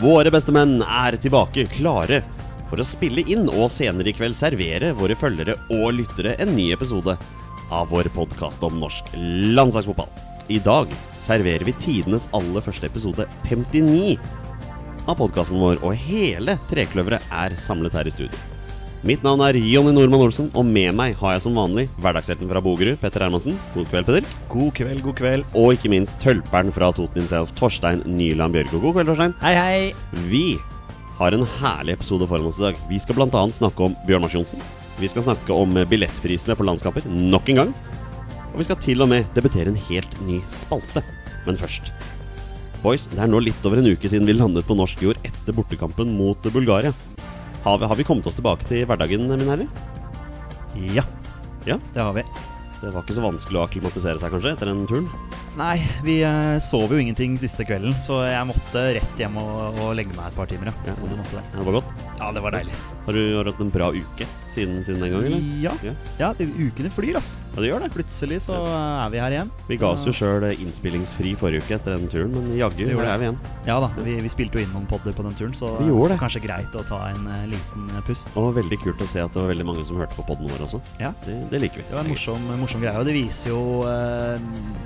Våre beste menn er tilbake, klare for å spille inn og senere i kveld servere våre følgere og lyttere en ny episode av vår podkast om norsk landslagsfotball. I dag serverer vi tidenes aller første episode 59 av podkasten vår, og hele trekløveret er samlet her i studio. Mitt navn er Jonny Normann Olsen, og med meg har jeg som vanlig hverdagshelten fra Bogerud, Petter Hermansen. God kveld, Petter. God kveld, god kveld. Og ikke minst tølperen fra Toten himself, Torstein Nyland Bjørgo. God kveld, Torstein. Hei, hei. Vi har en herlig episode foran oss i dag. Vi skal bl.a. snakke om Bjørn Lars Johnsen. Vi skal snakke om billettprisene på landskamper nok en gang. Og vi skal til og med debutere en helt ny spalte. Men først Boys, det er nå litt over en uke siden vi landet på norsk jord etter bortekampen mot Bulgaria. Har vi, har vi kommet oss tilbake til hverdagen, min herrer? Ja, Ja. det har vi. Det var ikke så vanskelig å akklimatisere seg, kanskje, etter den turen? Nei, vi eh, sov jo ingenting siste kvelden, så jeg måtte rett hjem og, og legge meg et par timer. Ja, Ja, jeg måtte det. Det var godt. ja det var deilig. Har du har du hatt en bra uke siden, siden den gang, eller? Ja, Ja. ja det, ukene flyr, ass. Ja, det gjør det. Plutselig så er vi her igjen. Vi ga oss jo sjøl innspillingsfri forrige uke etter den turen, men jaggu er vi igjen. Ja da, vi, vi spilte jo inn noen podder på den turen, så Vi gjorde det. kanskje greit å ta en uh, liten eh, pust. Og veldig kult å se at det var veldig mange som hørte på podden vår også. Ja, Det, det liker vi. det var en morsom, morsom greie, og det viser jo uh,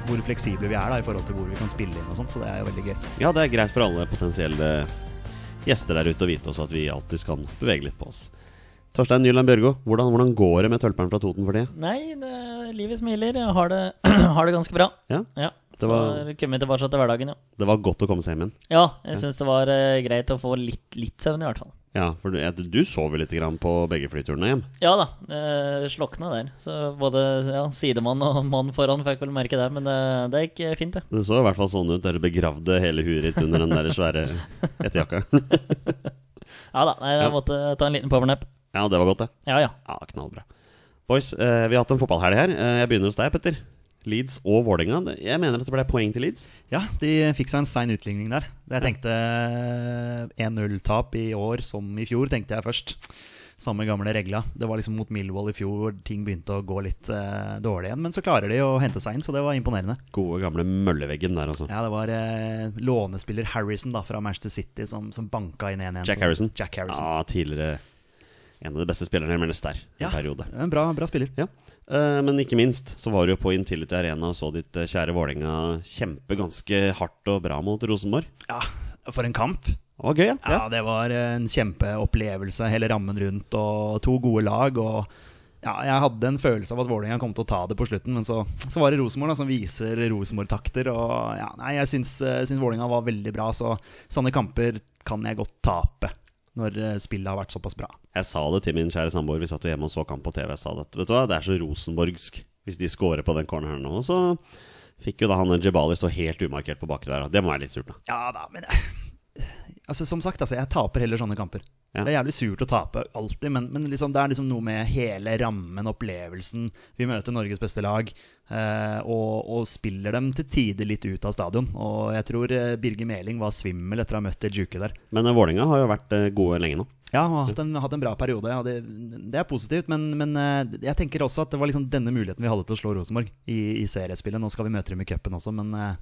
hvor fleksible vi er da i forhold til hvor vi kan spille inn og sånt, så det er jo veldig gøy. Ja, det er greit for alle potensielle gjester der ute å vite også at vi alltid kan bevege litt på oss. Torstein Nyland Bjørgo, hvordan, hvordan går det med tølperen fra Toten for det? Nei, det, livet smiler. Jeg har det, har det ganske bra. Ja, Ja. Det Så var- kommet tilbake til hverdagen, ja. Det var godt å komme seg hjem igjen. Ja, jeg syns det var uh, greit å få litt, litt søvn, i hvert fall. Ja, for du, du sov jo litt grann på begge flyturene hjem. Ja da, det slokna der. Så både ja, sidemann og mann foran fikk vel merke det, men det, det gikk eh, fint, det. Det så i hvert fall sånn ut. Dere begravde hele huet ditt under den der svære etterjakka. Ja da, nei, jeg Ja. måtte ta en liten powernap. Ja, det var godt, det. Ja ja. Ja, knallbra. Boys, eh, vi har hatt en fotballhelg her. Eh, jeg begynner hos deg, Petter. Leeds og Vålerenga. Det- Jeg mener at det ble poeng til Leeds. Ja, de fikk seg en sein utligning der. Jeg tenkte eh, 1-0-tap i år som i fjor, tenkte jeg først. Samme gamle regla. Det var liksom mot Millwall i fjor ting begynte å gå litt eh, dårlig igjen. Men så klarer de å hente seg inn, så det var imponerende. Gode, gamle mølleveggen der, altså. Ja, det var eh, lånespiller Harrison da fra Manchester City som, som banka inn 1-1. Jack Harrison. Jack Harrison. Ja, tidligere en av de beste spillerne i Melnes der Ja. en periode. En bra, bra spiller. Ja. Eh, men ikke minst så var du jo på Intility Arena og så ditt eh, kjære Vålerenga kjempe ganske hardt og bra mot Rosenborg. Ja, for en kamp. Det var gøy, ja. Ja, det var en kjempeopplevelse, hele rammen rundt, og to gode lag. Og ja, jeg hadde en følelse av at Vålerenga kom til å ta det på slutten, men så, så var det Rosenborg da, som viser Rosenborg-takter. Og ja, nei, jeg syns, eh, syns Vålerenga var veldig bra, så sånne kamper kan jeg godt tape. Når eh, spillet har vært såpass bra. Jeg sa det til min kjære samboer. Vi satt jo hjemme og så kamp på TV. Jeg sa det, vet du hva, det er så rosenborgsk hvis de scorer på den corneren nå. Så fikk jo da han Jebali stå helt umarkert på bakre der. Det må være litt surt, da. Ja da, men altså, Som sagt, altså, jeg taper heller sånne kamper. Ja. Det er jævlig surt å tape alltid, men, men liksom, det er liksom noe med hele rammen, opplevelsen. Vi møter Norges beste lag eh, og, og spiller dem til tider litt ut av stadion. Og jeg tror eh, Birger Meling var svimmel etter å ha møtt Juke der. Men eh, Vålerenga har jo vært eh, gode lenge nå. Ja, og har hatt en, hatt en bra periode, Ja, det, det er positivt. Men, men eh, jeg tenker også at det var liksom denne muligheten vi hadde til å slå Rosenborg i, i seriespillet. Nå skal vi møte dem i cupen også, men eh,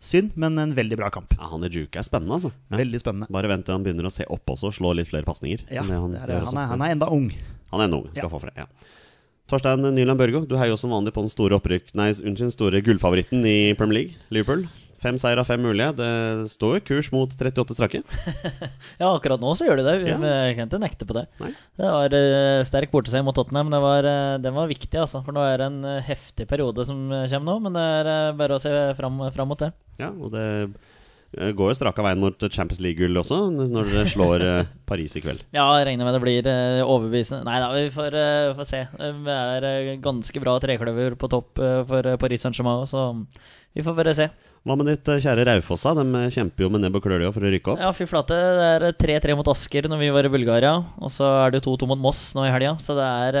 synd. Men en veldig bra kamp. Ja, han Ejuke er spennende, altså. Ja. Veldig spennende. Bare vent til han begynner å se opp også og slå litt flere pasninger. Ja, det er, han, er, han er enda ung. Han er enda ung, skal Ja. få for det. Ja. Torstein Nyland Børgo, du heier jo som vanlig på den store opprykk Nei, unnskyld, store gullfavoritten i Premier League, Liverpool. Fem seier av fem mulige. Det står jo kurs mot 38 strake. Ja, akkurat nå så gjør de det. Vi Ja. kan ikke nekte på det. Nei. Det var eh, sterk borteseier mot Tottenham. Det var, eh, den var viktig, altså. For nå er det en eh, heftig periode som kommer nå. Men det er bare å se fram, fram mot det. Ja, og det går jo straka veien mot Champions League-gull også, når dere slår Paris i kveld. Ja, jeg regner med det blir overbevisende. Nei da, vi får, får se. Det er ganske bra trekløver på topp for Paris Saint-Germain, så vi får bare se. Hva med ditt eh, kjære Raufossa? De eh, kjemper jo med nebb og klør for å rykke opp. Ja, fy flate. Det er 3-3 mot Asker når vi var i Bulgaria. Og så er det 2-2 mot Moss nå i helga. Så det er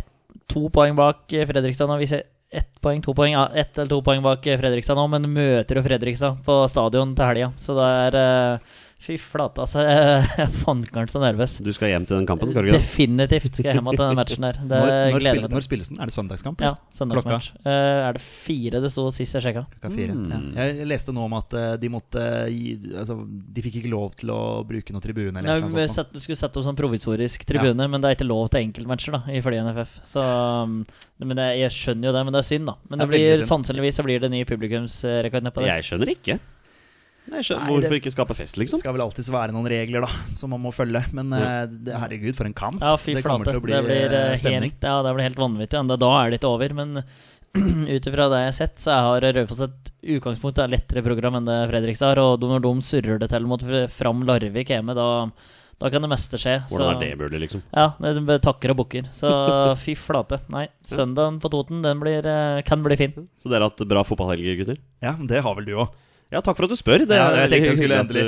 et, to poeng bak eh, Fredrikstad nå. Vi ser ett poeng, to poeng, ja, ett eller to poeng bak eh, Fredrikstad nå, men møter jo Fredrikstad på stadion til helga. Så det er eh, Fy flate, altså. Jeg er fankeren så nervøs. Du skal hjem til den kampen, skal du ikke det? Definitivt skal jeg hjem til den matchen der. Det Når, når, gleder spiller, når spilles den? Er det søndagskamp? Ja, søndagsmatch. Uh, er det fire det sto sist jeg sjekka? Klokka fire. Mm. Ja. Jeg leste nå om at eh, de måtte gi Altså, de fikk ikke lov til å bruke noen tribune eller noe sånt. sett, du skulle sette opp sånn provisorisk tribune, men det er ikke lov til enkeltmatcher, da, ifølge NFF. Så um, Men jeg, jeg skjønner jo det, men det er synd, da. Men Det det blir sannsynligvis så blir det ny publikumsrekord nedpå det. Jeg skjønner ikke. Nei, skjønner, Nei, hvorfor det- ikke skape fest, liksom? Det skal vel alltids være noen regler da som man må følge. Men ja. det, herregud, for en kamp. Ja, fy det kommer flate. til å bli det blir eh, eh, stemning. helt, ja, det blir helt vanvittig. Ja. Da er det ikke over. Men ut ifra det jeg har sett, så har Raufoss et utgangspunkt er lettere program enn det Fredrikstad har. Og når de surrer det til mot Fram Larvik hjemme, da, da kan det meste skje. Hvordan er det mulig, liksom? Ja, det takker og bukker. Så fy flate. Nei, søndagen på Toten, den blir, eh, kan bli fin. Så dere har hatt bra fotballhelg, gutter? Ja, det har vel du òg. Ja, takk for at du spør. Det Ja, jeg tenkte jeg skulle endelig.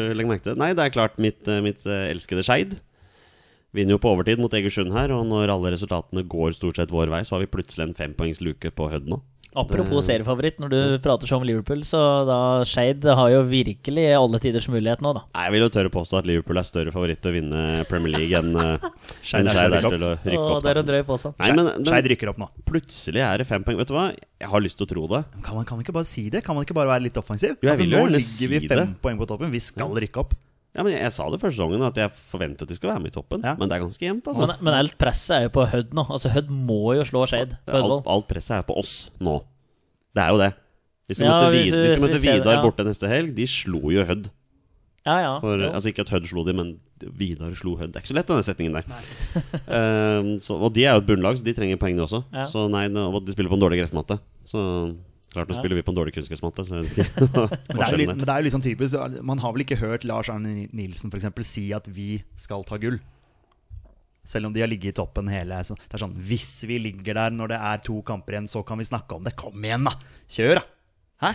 Nei, det er klart mitt, eh, mitt eh, elskede Skeid vinner jo på overtid mot Egersund her, og når alle resultatene går stort sett vår vei, så har vi plutselig en fempoengsluke på Hødd nå. Apropos seriefavoritt, når du prater så om Liverpool, så da Skeid har jo virkelig alle tiders mulighet nå, da. Nei, Jeg vil jo tørre påstå at Liverpool er større favoritt til å vinne Premier League enn uh, Skeid er til å rykke Og opp. det er en drøy påstand. Nei, men den, Skeid rykker opp nå. plutselig er det fem poeng. Vet du hva? Jeg har lyst til å tro det. Kan man, kan man ikke bare si det? Kan man ikke bare være litt offensiv? Jo, jeg altså, vil jo nå ligger vi fem det. poeng på toppen. Vi skal rykke opp. Ja, men Jeg sa det første sesongen, at jeg forventet at de skulle være med i toppen. Ja. Men det er ganske jevnt. Men, altså men alt presset er jo på Hødd nå. Altså Hødd må jo slå Skeid alt, alt presset er på oss nå. Det er jo det. Vi skal Ja, møte hvis Vid- vi skal møte vi ser det, Vidar ja. borte neste helg. De slo jo Hødd. Ja, ja. For, jo. altså Ikke at Hødd slo de, men Vidar slo Hødd. Det er ikke så lett, denne setningen der. um, så, og de er jo et bunnlag, så de trenger poeng, de også. Ja. Så nei, de spiller på en dårlig gressmatte. Så klart, nå Ja. spiller vi på en dårlig kunstgressmatte. Så det, er litt, men det er jo liksom typisk Man har vel ikke hørt Lars Arne Nilsen for eksempel, si at vi skal ta gull. Selv om de har ligget i toppen hele så Det er sånn Hvis vi ligger der når det er to kamper igjen, så kan vi snakke om det. Kom igjen, da! Kjør, da! Hæ?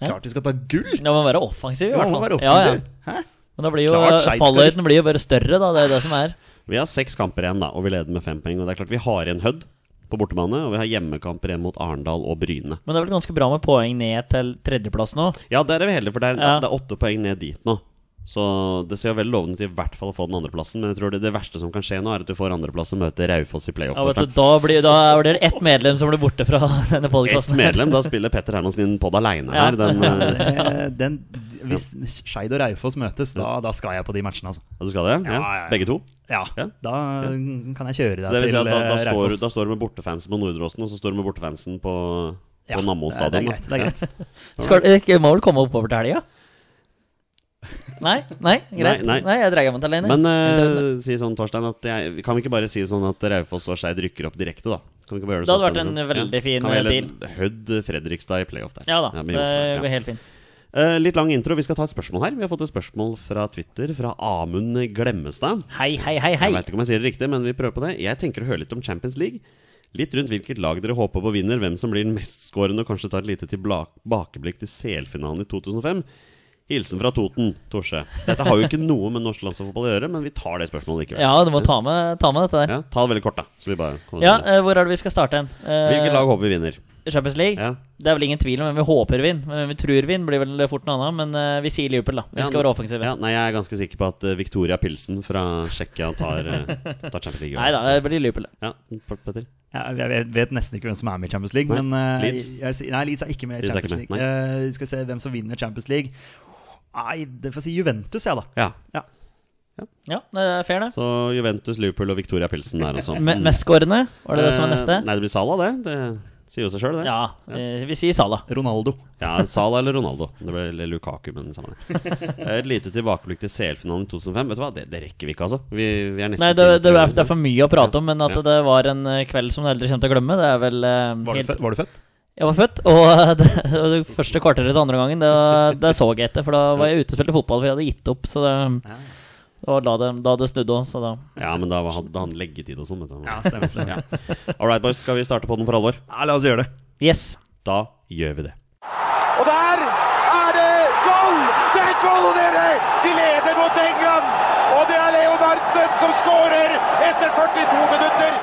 Hæ? Klart vi skal ta gull! Det må være offensiv, i hvert fall. være Ja, ja. offensiv. Hæ? Men da blir jo fallhøyden blir jo bare større, da. Det er det som er. Vi har seks kamper igjen, da, og vi leder med fem poeng. Og det er klart Vi har igjen Hødd på bortebane, og vi har hjemmekamper igjen mot Arendal og Bryne. Men det er vel ganske bra med poeng ned til tredjeplass nå. Ja, der er vi heldige, for det er, Ja. det er åtte poeng ned dit nå. Så det ser jo veldig lovende ut i hvert fall å få den andreplassen. Men jeg tror det, det verste som kan skje nå, er at du får andreplass og møter Raufoss i playoff. Ja, vet du, da, blir, da er det ett medlem som blir borte fra denne Ett podkasten. medlem, da spiller Petter Hermansen inn pod aleine Ja. her. Den, eh, Eh, Den, hvis Skeid og Raufoss møtes, da, da skal jeg på de matchene, altså. ja, du skal det? Ja, Ja, ja, ja. Begge to? Ja, Ja. da kan jeg kjøre deg det vil si til at da, da, eh, står, da står du med bortefansen på Nordåsen, og så står du med bortefansen på, på Ja, Nammo det er greit. Det er greit. Skal, jeg må vel komme oppover til helga? Nei, nei, greit. Nei, Nei, nei. jeg dreier meg til alene. Men uh, si sånn, Torstein, at jeg, kan vi ikke bare si sånn at Raufoss og Skeid rykker opp direkte, da? Kan vi ikke bare gjøre det, Det hadde vært en veldig fin, kan deal. Hødd Fredrikstad i playoff der. ja da, ja, det Oslo, ja. helt fint. Uh, litt lang intro. Vi skal ta et spørsmål her. Vi har fått et spørsmål fra Twitter fra Amund Glemmestad. Hei, hei, hei, hei. Jeg vet ikke om jeg sier det riktig, men vi prøver på det. Jeg tenker å høre litt om Champions League. Litt rundt hvilket lag dere håper på vinner, hvem som blir mestskårende, og kanskje ta et lite tilbakeblikk til CL-finalen i 2005. Hilsen fra Toten, Torse. Dette har jo ikke noe med norsk landslagsfotball å gjøre, men vi tar det spørsmålet likevel. Ja, du må ta med, ta med dette der. Ja, ta det veldig kort, da. Så vi bare Ja, til eh, hvor er det vi skal starte hen? Eh, Hvilket lag håper vi vinner? Champions League? Ja. Det er vel ingen tvil om hvem vi håper vinner. Men hvem vi tror vinner, blir vel fort noe annet. Men uh, vi sier Liverpool, da. Vi Ja, skal være offensive. Ja, nei, jeg er ganske sikker på at Victoria Pilsen fra Tsjekkia tar, tar Champions League. Nei da, det blir Liverpool. Ja, Petter? Ja, jeg vet, nesten ikke hvem som er med i Champions League. Nei, Men Leeds? Jeg, jeg, nei, Leeds er ikke med i Champions med, League. Eh, skal se hvem som vinner Champions League. Nei, det får jeg si Juventus, jeg, da. Ja. Ja, det er fair, det. Så Juventus, Liverpool og Victoria Pilsen der også. Me Mestskårende, var det det som var neste? Eh, Nei, det blir Salah, det. Det sier jo seg sjøl, det. Ja, eh, vi sier Salah. Ronaldo. Ja, Salah eller Ronaldo. Det ble eller Lukaku, men samme det. Et lite tilbakeblikk til CL-finalen 2005. Vet du hva, det, det rekker vi ikke, altså. Vi, vi er nesten Nei, det, ikke- det, er, det er for mye å prate om, men at Ja. det var en eh, kveld som du aldri kommer til å glemme, det er vel eh, Var du, helt født, var du født? Jeg var født, og det, det første kvarteret til andre gangen, det, det så jeg etter. For da var jeg ute og spilte fotball, for jeg hadde gitt opp. Så det, det var da det, da det snudde òg, så da Ja, men da hadde han, leggetid og sånn, vet du. Ja, stemmer. stemmer. All right, boys. Skal vi starte på den for alvor? Ja, la oss gjøre det. Yes. Da gjør vi det. Og der er det goal! Det er goal, dere! De leder mot England! Og det er Leonardsen som skårer etter 42 minutter!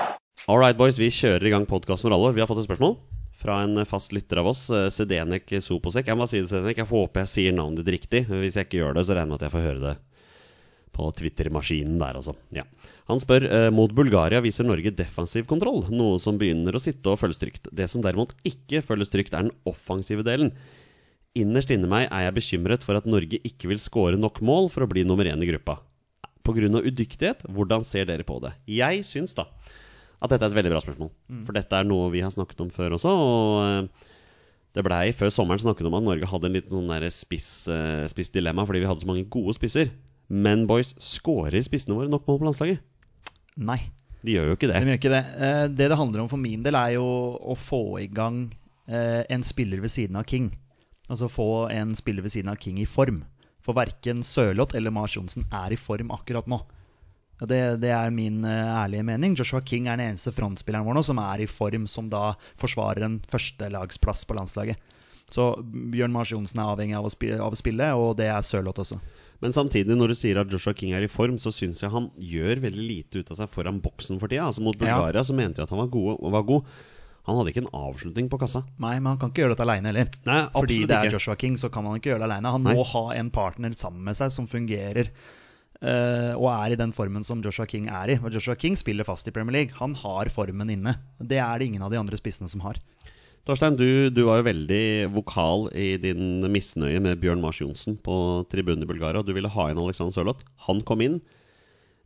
All right, boys. Vi kjører i gang podkasten for alvor. Vi har fått et spørsmål fra en fast lytter av oss, eh, Sedenek Soposek. Jeg må si det, Sedenek. Jeg håper jeg sier navnet ditt riktig. Hvis jeg ikke gjør det, så regner jeg med at jeg får høre det På Twitter-maskinen der, altså. Ja. Han spør eh, mot Bulgaria viser Norge defensiv kontroll, noe som begynner å sitte og føles trygt. Det som derimot ikke føles trygt, er den offensive delen. Innerst inni meg er jeg bekymret for at Norge ikke vil skåre nok mål for å bli nummer én i gruppa. Pga. udyktighet, hvordan ser dere på det? Jeg syns da at dette er et veldig bra spørsmål. For dette er noe vi har snakket om før også. Og eh, det blei før sommeren snakket om at Norge hadde en liten sånn der spiss, dilemma fordi vi hadde så mange gode spisser. Men boys, skårer spissene våre nok mål på landslaget? Nei. De gjør jo ikke det. De gjør ikke det. Eh, det det handler om for min del, er jo å få i gang eh, en spiller ved siden av King. Altså få en spiller ved siden av King i form. For verken Sørloth eller Mars Johnsen er i form akkurat nå. Ja, Det, det er min eh, ærlige mening. Joshua King er den eneste frontspilleren vår nå som er i form, som da forsvarer en førstelagsplass på landslaget. Så Bjørn Mars Johnsen er avhengig av å, spille, av å spille, og det er Sørloth også. Men samtidig, når du sier at Joshua King er i form, så syns jeg han gjør veldig lite ut av seg foran boksen for tida. Altså Mot Bulgaria så mente jeg at han var, gode, var god. Han hadde ikke en avslutning på kassa. Nei, men han kan ikke gjøre dette aleine heller. Nei, Fordi det er ikke. Joshua King, så kan han ikke gjøre det aleine. Han Nei. må ha en partner sammen med seg som fungerer. Eh, og er i den formen som Joshua King er i. Og Joshua King spiller fast i Premier League. Han har formen inne. Det er det ingen av de andre spissene som har. Torstein, du, du var jo veldig vokal i din misnøye med Bjørn Mars Johnsen på tribunen i Bulgaria. Du ville ha inn Alexander Sørloth. Han kom inn.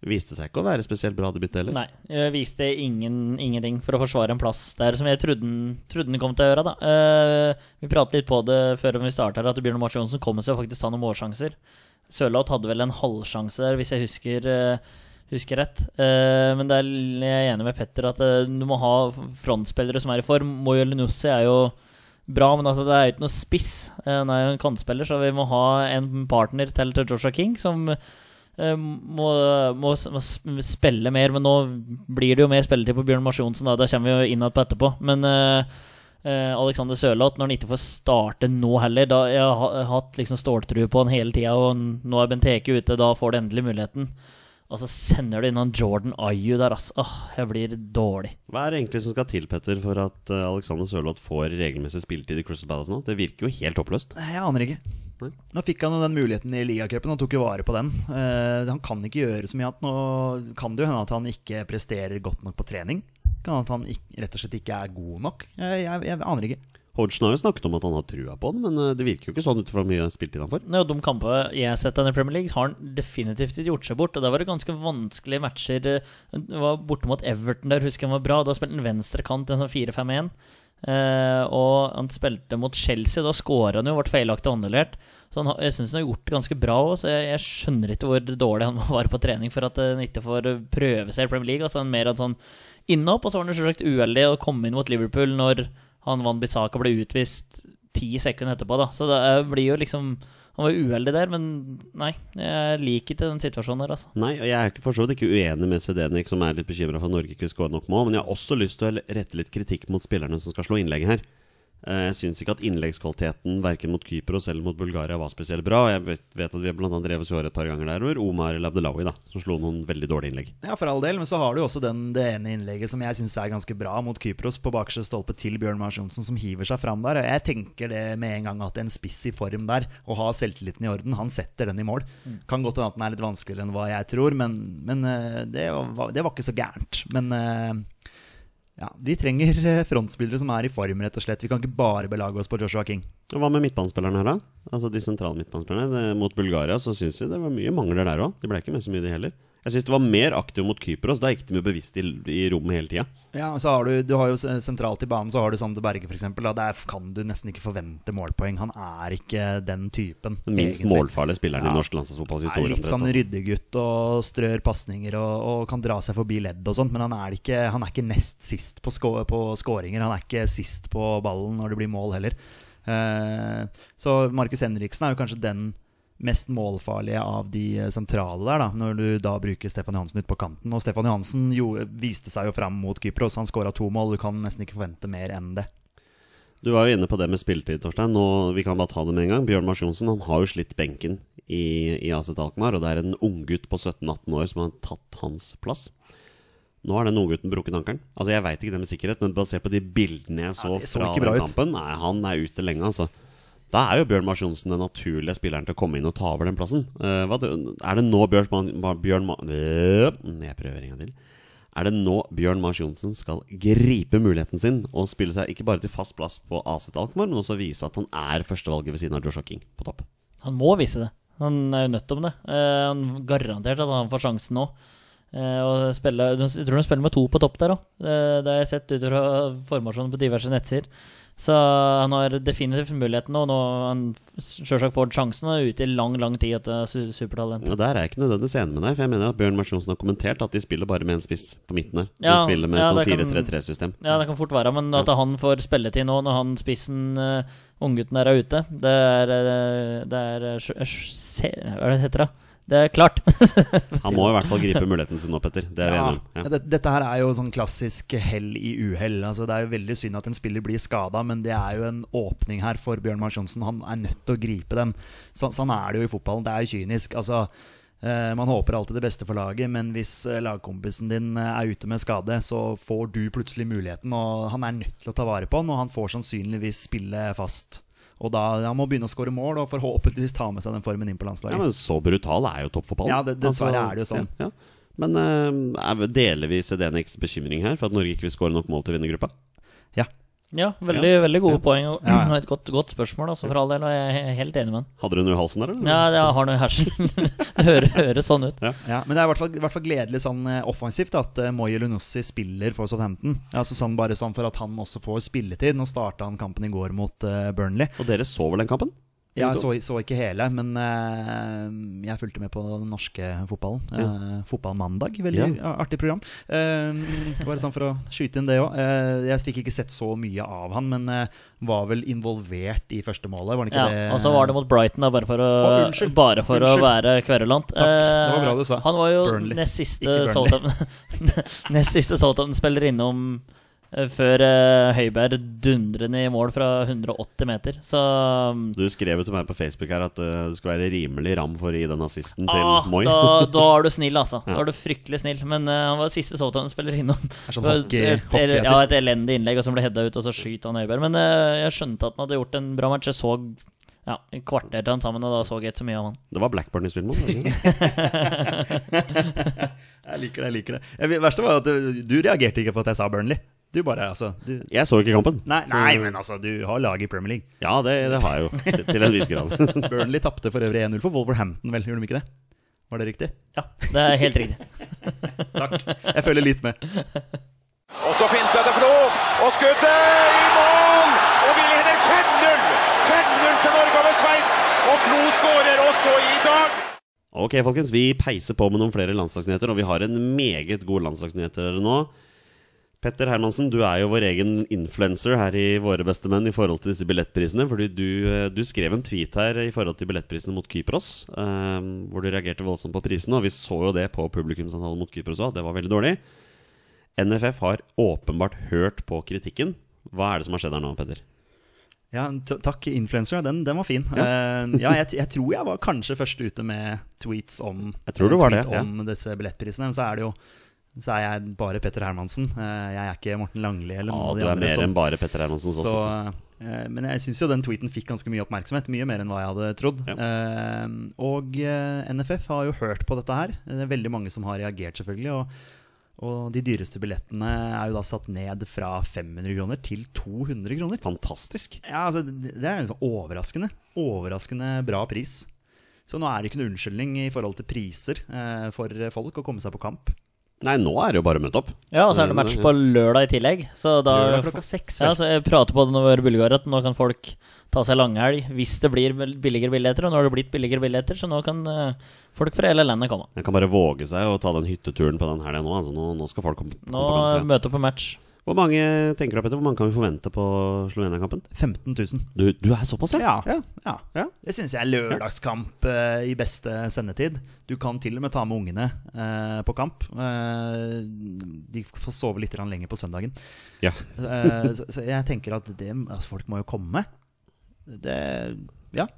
Viste seg ikke å være spesielt bra debut heller. Nei, jeg viste ingen, ingenting for å forsvare en plass der som jeg trodde den, kom til å gjøre. da Uh, Vi pratet litt på det før vi starta, at Bjørn Mars Johnsen kommer seg faktisk ta noen målsjanser. Sørloth hadde vel en halvsjanse der, hvis jeg husker, eh, husker rett. Eh, men er jeg enig med Petter at eh, du må ha frontspillere som er i form. Moyo Lenussi er jo bra, men altså, det er jo ikke noe spiss. Han er jo en kantspiller, så vi må ha en partner til Joshua King som må, må, må spille mer, men nå blir det jo mer spilletid på Bjørn Mars Johnsen. Da. da kommer vi jo inn på etterpå. Men Alexander Sørloth, når han ikke får starte nå heller da, Jeg har ha- hatt liksom ståltrue på han hele tida, og nå er Benteke ute. Da får du endelig muligheten. Og så sender du inn han Jordan Ayu der, altså. Åh, jeg blir dårlig. Hva er det egentlig som skal til Petter, for at eh, Alexander Sørloth får regelmessig spilletid i Crystal Palace nå? Det virker jo helt håpløst. Jeg aner ikke. Nei. Nå fikk han jo den muligheten i ligacupen og tok jo vare på den. Uh, han kan ikke gjøre så mye annet. Nå kan det jo hende at han ikke presterer godt nok på trening. Kan hende at han ikke, rett og slett ikke er god nok. Jeg, jeg, jeg aner ikke. Hodgson har jo snakket om at han har trua på den, men eh, det virker jo ikke sånn ut fra hvor mye spilletid han får. Nå, De kampene jeg har sett han i Premier League, har han definitivt ikke gjort seg bort. Og Da var det ganske vanskelige matcher. Det var borte mot Everton der, husker jeg han var bra. Da spilte han venstre kant en sånn 4-5-1. Eh, og han spilte mot Chelsea, da skåra han jo, ble feilaktig håndholdt. Så han, jeg syns han har gjort det ganske bra òg, så jeg, jeg skjønner ikke hvor dårlig han må være på trening for at han ikke får prøve seg i Premier League. Altså han mer en sånn innopp, og så var han selvsagt uheldig å komme inn mot Liverpool når han Van Bissaka ble utvist ti sekunder etterpå, da. Så det blir jo liksom Han var uheldig der, men nei. Jeg liker ikke den situasjonen der, altså. Nei, og jeg er for så vidt ikke uenig med Sedenik, som er litt bekymra for at Norge ikke skårer nok mål, men jeg har også lyst til å rette litt kritikk mot spillerne som skal slå innlegget her. Eh, Jeg syns ikke at innleggskvaliteten verken mot Kypros eller mot Bulgaria var spesielt bra. Jeg vet, vet at vi blant annet drevet håret et par ganger der hvor Omar Labdelawi da, som slo noen veldig dårlige innlegg. Ja, for all del, men så har du også den, det ene innlegget som jeg syns er ganske bra mot Kypros, på bakerste stolpe til Bjørn Mars Johnsen, som hiver seg fram der. Og jeg tenker det med en gang at en spiss i form der, og har selvtilliten i orden, han setter den i mål. Kan godt hende at den er litt vanskeligere enn hva jeg tror, men, men eh, det, var, det var ikke så gærent. Men eh, ja, vi trenger eh, frontspillere som er i form, rett og slett. Vi kan ikke bare belage oss på Joshua King. Og Hva med midtbanespillerne her, da? Altså De sentrale midtbanespillerne. Mot Bulgaria så syns vi det var mye mangler der òg. De ble ikke med så mye, de heller. Jeg syns det var mer aktive mot Kypros. Da gikk de jo bevisst i, i rommet hele tida. Ja, og så har du, du har jo sentralt i banen så har du Sander Berge, f.eks. Der kan du nesten ikke forvente målpoeng. Han er ikke den typen. Den minst egentlig. målfarlige spilleren Ja. i norsk landslagsfotballs historie. litt sånn altså. ryddegutt og strør pasninger og, og kan dra seg forbi ledd og sånt, men han er, ikke, han er ikke nest sist på, sko på skåringer. Han er ikke sist på ballen når det blir mål heller. Uh, så Markus Henriksen er jo kanskje den mest målfarlige av de eh, sentrale der, da, når du da bruker Stefan Johansen ut på kanten. Og Stefan Johansen jo, viste seg jo fram mot Kypros. Han skåra to mål. Du kan nesten ikke forvente mer enn det. Du var jo inne på det med spilletid, Torstein. Nå, vi kan bare ta det med en gang. Bjørn Mars Johnsen han har jo slitt benken i, i AC Alkmaar. Og det er en unggutt på 17-18 år som har tatt hans plass. Nå har den unggutten brukket ankelen. Altså Jeg veit ikke det med sikkerhet, men basert på de bildene jeg så Ja, så fra den kampen Nei, han er ute lenge, altså. Da er jo Bjørn Mars Johnsen den naturlige spilleren til å komme inn og ta over den plassen. Uh, hva, er det nå Bjørn, Bjørn Jeg prøver en gang til. Er det nå Bjørn Mars Johnsen skal gripe muligheten sin og spille seg ikke bare til fast plass på AZ Alkmaar, men også vise at han er førstevalget ved siden av Joshua King på topp? Han må vise det. Han er jo nødt om det. Uh, han Garantert at han får sjansen nå. Uh, spille, jeg tror han spiller med to på topp der òg. det har jeg sett ut fra formasjonen på diverse nettsider. Så han har definitivt muligheten nå. Nå han selvsagt fått sjansen og er ute i lang, lang tid etter su supertalent. Ja, Der er jeg ikke nødvendigvis enig med deg, for jeg mener at Bjørn Mars Johnsen har kommentert at de spiller bare med en spiss på midten her. De Ja, spiller med ja, et det sånn 4-3-3-system. Ja, det kan fort være, men at han får spilletid nå når han spissen uh, unggutten der er ute, det er, eh, det er eh, sj- Hva er det det heter, da? Det er klart. Han må i hvert fall gripe muligheten sin nå, Petter. Det er Ja. Ja. dette her er jo sånn klassisk hell i uhell. Altså, det er jo veldig synd at en spiller blir skada, men det er jo en åpning her for Bjørn Mars Johnsen. Han er nødt til å gripe den. Så, sånn er det jo i fotballen. Det er jo kynisk. Altså, eh, man håper alltid det beste for laget, men hvis eh, lagkompisen din eh, er ute med skade, så får du plutselig muligheten, og han er nødt til å ta vare på den, og han får sannsynligvis spille fast. Og da Han må begynne å skåre mål, og forhåpentligvis ta med seg den formen inn på landslaget. ja, men så brutal er jo toppfotballen. Ja, det- dessverre er det jo sånn. Ja, ja. Men uh, er- deler vi CDNX bekymring her for at Norge ikke vil skåre nok mål til å vinne gruppa? Ja. Ja, veldig, veldig gode Ja. poeng. Og Ja, ja. et godt, godt spørsmål, altså, for all del. Og jeg er helt enig med han. Hadde du noe i halsen der, eller? Ja, jeg har noe i hersen. det høres, høres sånn ut. Ja, men det er i hvert fall, i hvert fall gledelig sånn eh, offensivt at uh, Moye Lunussi spiller for Southampton. Altså sånn Bare sånn for at han også får spilletid. Nå starta han kampen i går mot uh, Burnley. Og dere så vel den kampen? Jeg så, så ikke hele, men uh, jeg fulgte med på den norske fotballen. Uh, Fotballmandag, veldig artig program. Uh, bare sånn for å skyte inn det òg. jeg fikk ikke sett så mye av han, men var vel involvert i første målet, var det ikke Ja, det? og så var det mot Brighton, da, bare for å, Å, unnskyld. bare for å være kverulant. Det var bra Eh, du sa. Han var jo Burnley, nest siste Southampton-spiller innom før eh, Høiberg dundrende i mål fra 180 meter. Så um, Du skrev jo til meg på Facebook her at eh, du skulle være rimelig ram for å gi den assisten til ah, Moi. da, da er du snill, altså. Ja. Da er du fryktelig snill. Men uh, han var siste Southampton-spiller innom. er sånn hockey- et, hockeyassist. ja, et elendig innlegg, og så ble heada ut, og så skyter han Høiberg. Men uh, jeg skjønte at han hadde gjort en bra match. Jeg så ja, et kvarter til han sammen, og da så jeg ikke så mye av han. Det var Blackburn i det? Jeg liker det. jeg liker det Det verste var at du, du reagerte ikke på at jeg sa Burnley. Du bare, altså du, Jeg så ikke kampen. nei, nei, men altså, du har lag i Premier League. Ja, det, det har jeg jo, til, en viss grad. Burnley tapte for øvrig 1-0 for Wolverhampton, vel? Gjorde de ikke det? Var det riktig? Ja, det er helt riktig. Takk. Jeg følger litt med. Og så finter det Flo, og skuddet i mål! Og vi leder 5-0! 5-0 til Norge over Sveits, og Flo skårer også i dag! Ok, folkens, vi peiser på med noen flere landslagsnyheter, og vi har en meget god landslagsnyheter nå. Petter Hermansen, du er jo vår egen influenser her i Våre beste menn i forhold til disse billettprisene. Fordi du, eh, du skrev en tweet her i forhold til billettprisene mot Kypros, eh, hvor du reagerte voldsomt på prisene. Og vi så jo det på publikumsantallet mot Kypros òg, det var veldig dårlig. NFF har åpenbart hørt på kritikken. Hva er det som har skjedd her nå, Petter? Ja, Takk, influencer. Den, den var fin. Ja, ja jeg, jeg tror jeg var kanskje først ute med tweets om Jeg tror du var det, ja. om disse billettprisene. Men så er det jo så er jeg bare Petter Hermansen. Eh, Jeg er ikke Morten Langli eller Ja, noen av du de er andre. mer som- enn bare Petter Hermansen. Så, eh, men jeg syns jo den tweeten fikk ganske mye oppmerksomhet. Mye mer enn hva jeg hadde trodd. Ja. Eh, og NFF har jo hørt på dette her. Det er veldig mange som har reagert, selvfølgelig. Og, og de dyreste billettene er jo da satt ned fra 500 kroner til 200 kroner. Fantastisk. Ja, altså, det det er jo sånn overraskende. Overraskende bra pris. Så nå er det ikke noen unnskyldning i forhold til priser eh, for folk å komme seg på kamp. Nei, nå er det jo bare å møte opp. Ja, og så er det match på lørdag i tillegg. Så da Lørdag klokka seks. Ja, så Jeg prater på det når vi er i Bulgaria, at nå kan folk ta seg langhelg hvis det blir billigere billetter. Og nå har det blitt billigere billetter, så nå kan eh, folk fra hele landet komme. Jeg kan bare våge seg å ta den hytteturen på den helga nå. Altså, nå. Nå skal folk komme komme Nå på kamp. Ja. møte opp på match. Hvor mange tenker du, Petter, hvor mange kan vi forvente på Slovenia-kampen? 15 000. Du, du er såpass, Ja, ja. Ja. Det syns jeg er lørdagskamp uh, i beste sendetid. Du kan til og med ta med ungene uh, på kamp. Uh, de får sove litt lenger på søndagen. Ja. Eh, så, så jeg tenker at det, altså folk må jo komme. Det Ja.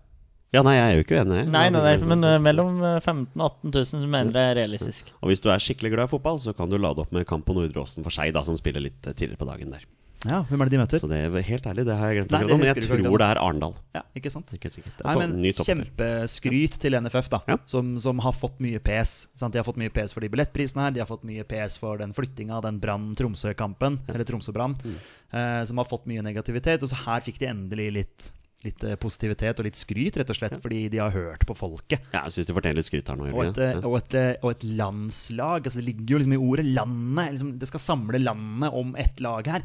Ja, nei, jeg er jo ikke uenig. Nei, nei, nei, men eh, mellom eh, 15 000 og 18 000 mener jeg er realistisk. Og hvis du er skikkelig glad i fotball, så kan du lade opp med kamp på Nordre Åsen for seg, da, som spiller litt eh, tidligere på dagen der. Ja, Hvem er det de møter? Så det er helt ærlig, det har jeg glemt Nei, det men jeg tror det er Arendal. Ja, ikke sant? Sikkert, sikkert. Er Nei, men. Kjempeskryt til NFF, da Ja. som, som har fått mye PS. Sant? De har fått mye PS for de billettprisene her, de har fått mye PS for den flyttinga av den Brann-Tromsø-kampen, eller Tromsø-Brann, Mm. eh, som har fått mye negativitet. Og så her fikk de endelig litt, litt eh, positivitet og litt skryt, rett og slett, fordi de har hørt på folket. Ja, jeg syns de fortjener litt skryt her nå. Og et, Jørgen. eh, og, et, eh, og et landslag. Altså Det ligger jo liksom i ordet 'landet'. Liksom, det skal samle landet om ett lag her.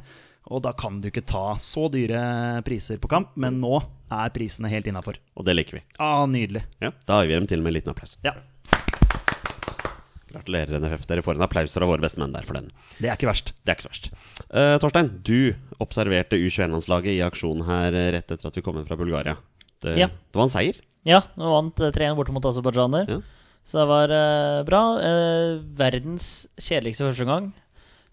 Og da kan du ikke ta så dyre priser på kamp, men nå er prisene helt innafor. Og det liker vi. Ah, nydelig. Ja, Da gir vi dem til og med en liten applaus. Ja, Gratulerer, NFF. Dere får en applaus fra våre beste menn der for den. Det er ikke verst. Det er ikke så verst. Uh, Torstein, du observerte U21-landslaget i aksjonen her eh, rett etter at vi kom inn fra Bulgaria. Det, Ja. det var en seier. Ja, nå vant eh, 3-1 borte mot aserbajdsjaner. Ja. Så det var uh, bra. Uh, verdens kjedeligste første gang.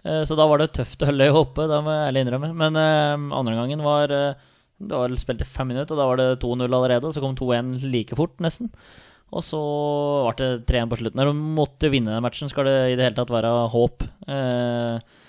Eh, så da var det tøft å holde øyet oppe, det må jeg ærlig innrømme. Men eh, andre gangen var uh, Det var spilt i fem minutter, og da var det 2-0 allerede. Og så kom 2-1 like fort, nesten. Og så ble det 3-1 på slutten. Og måtte vinne den matchen, skal det i det hele tatt være håp. Eh,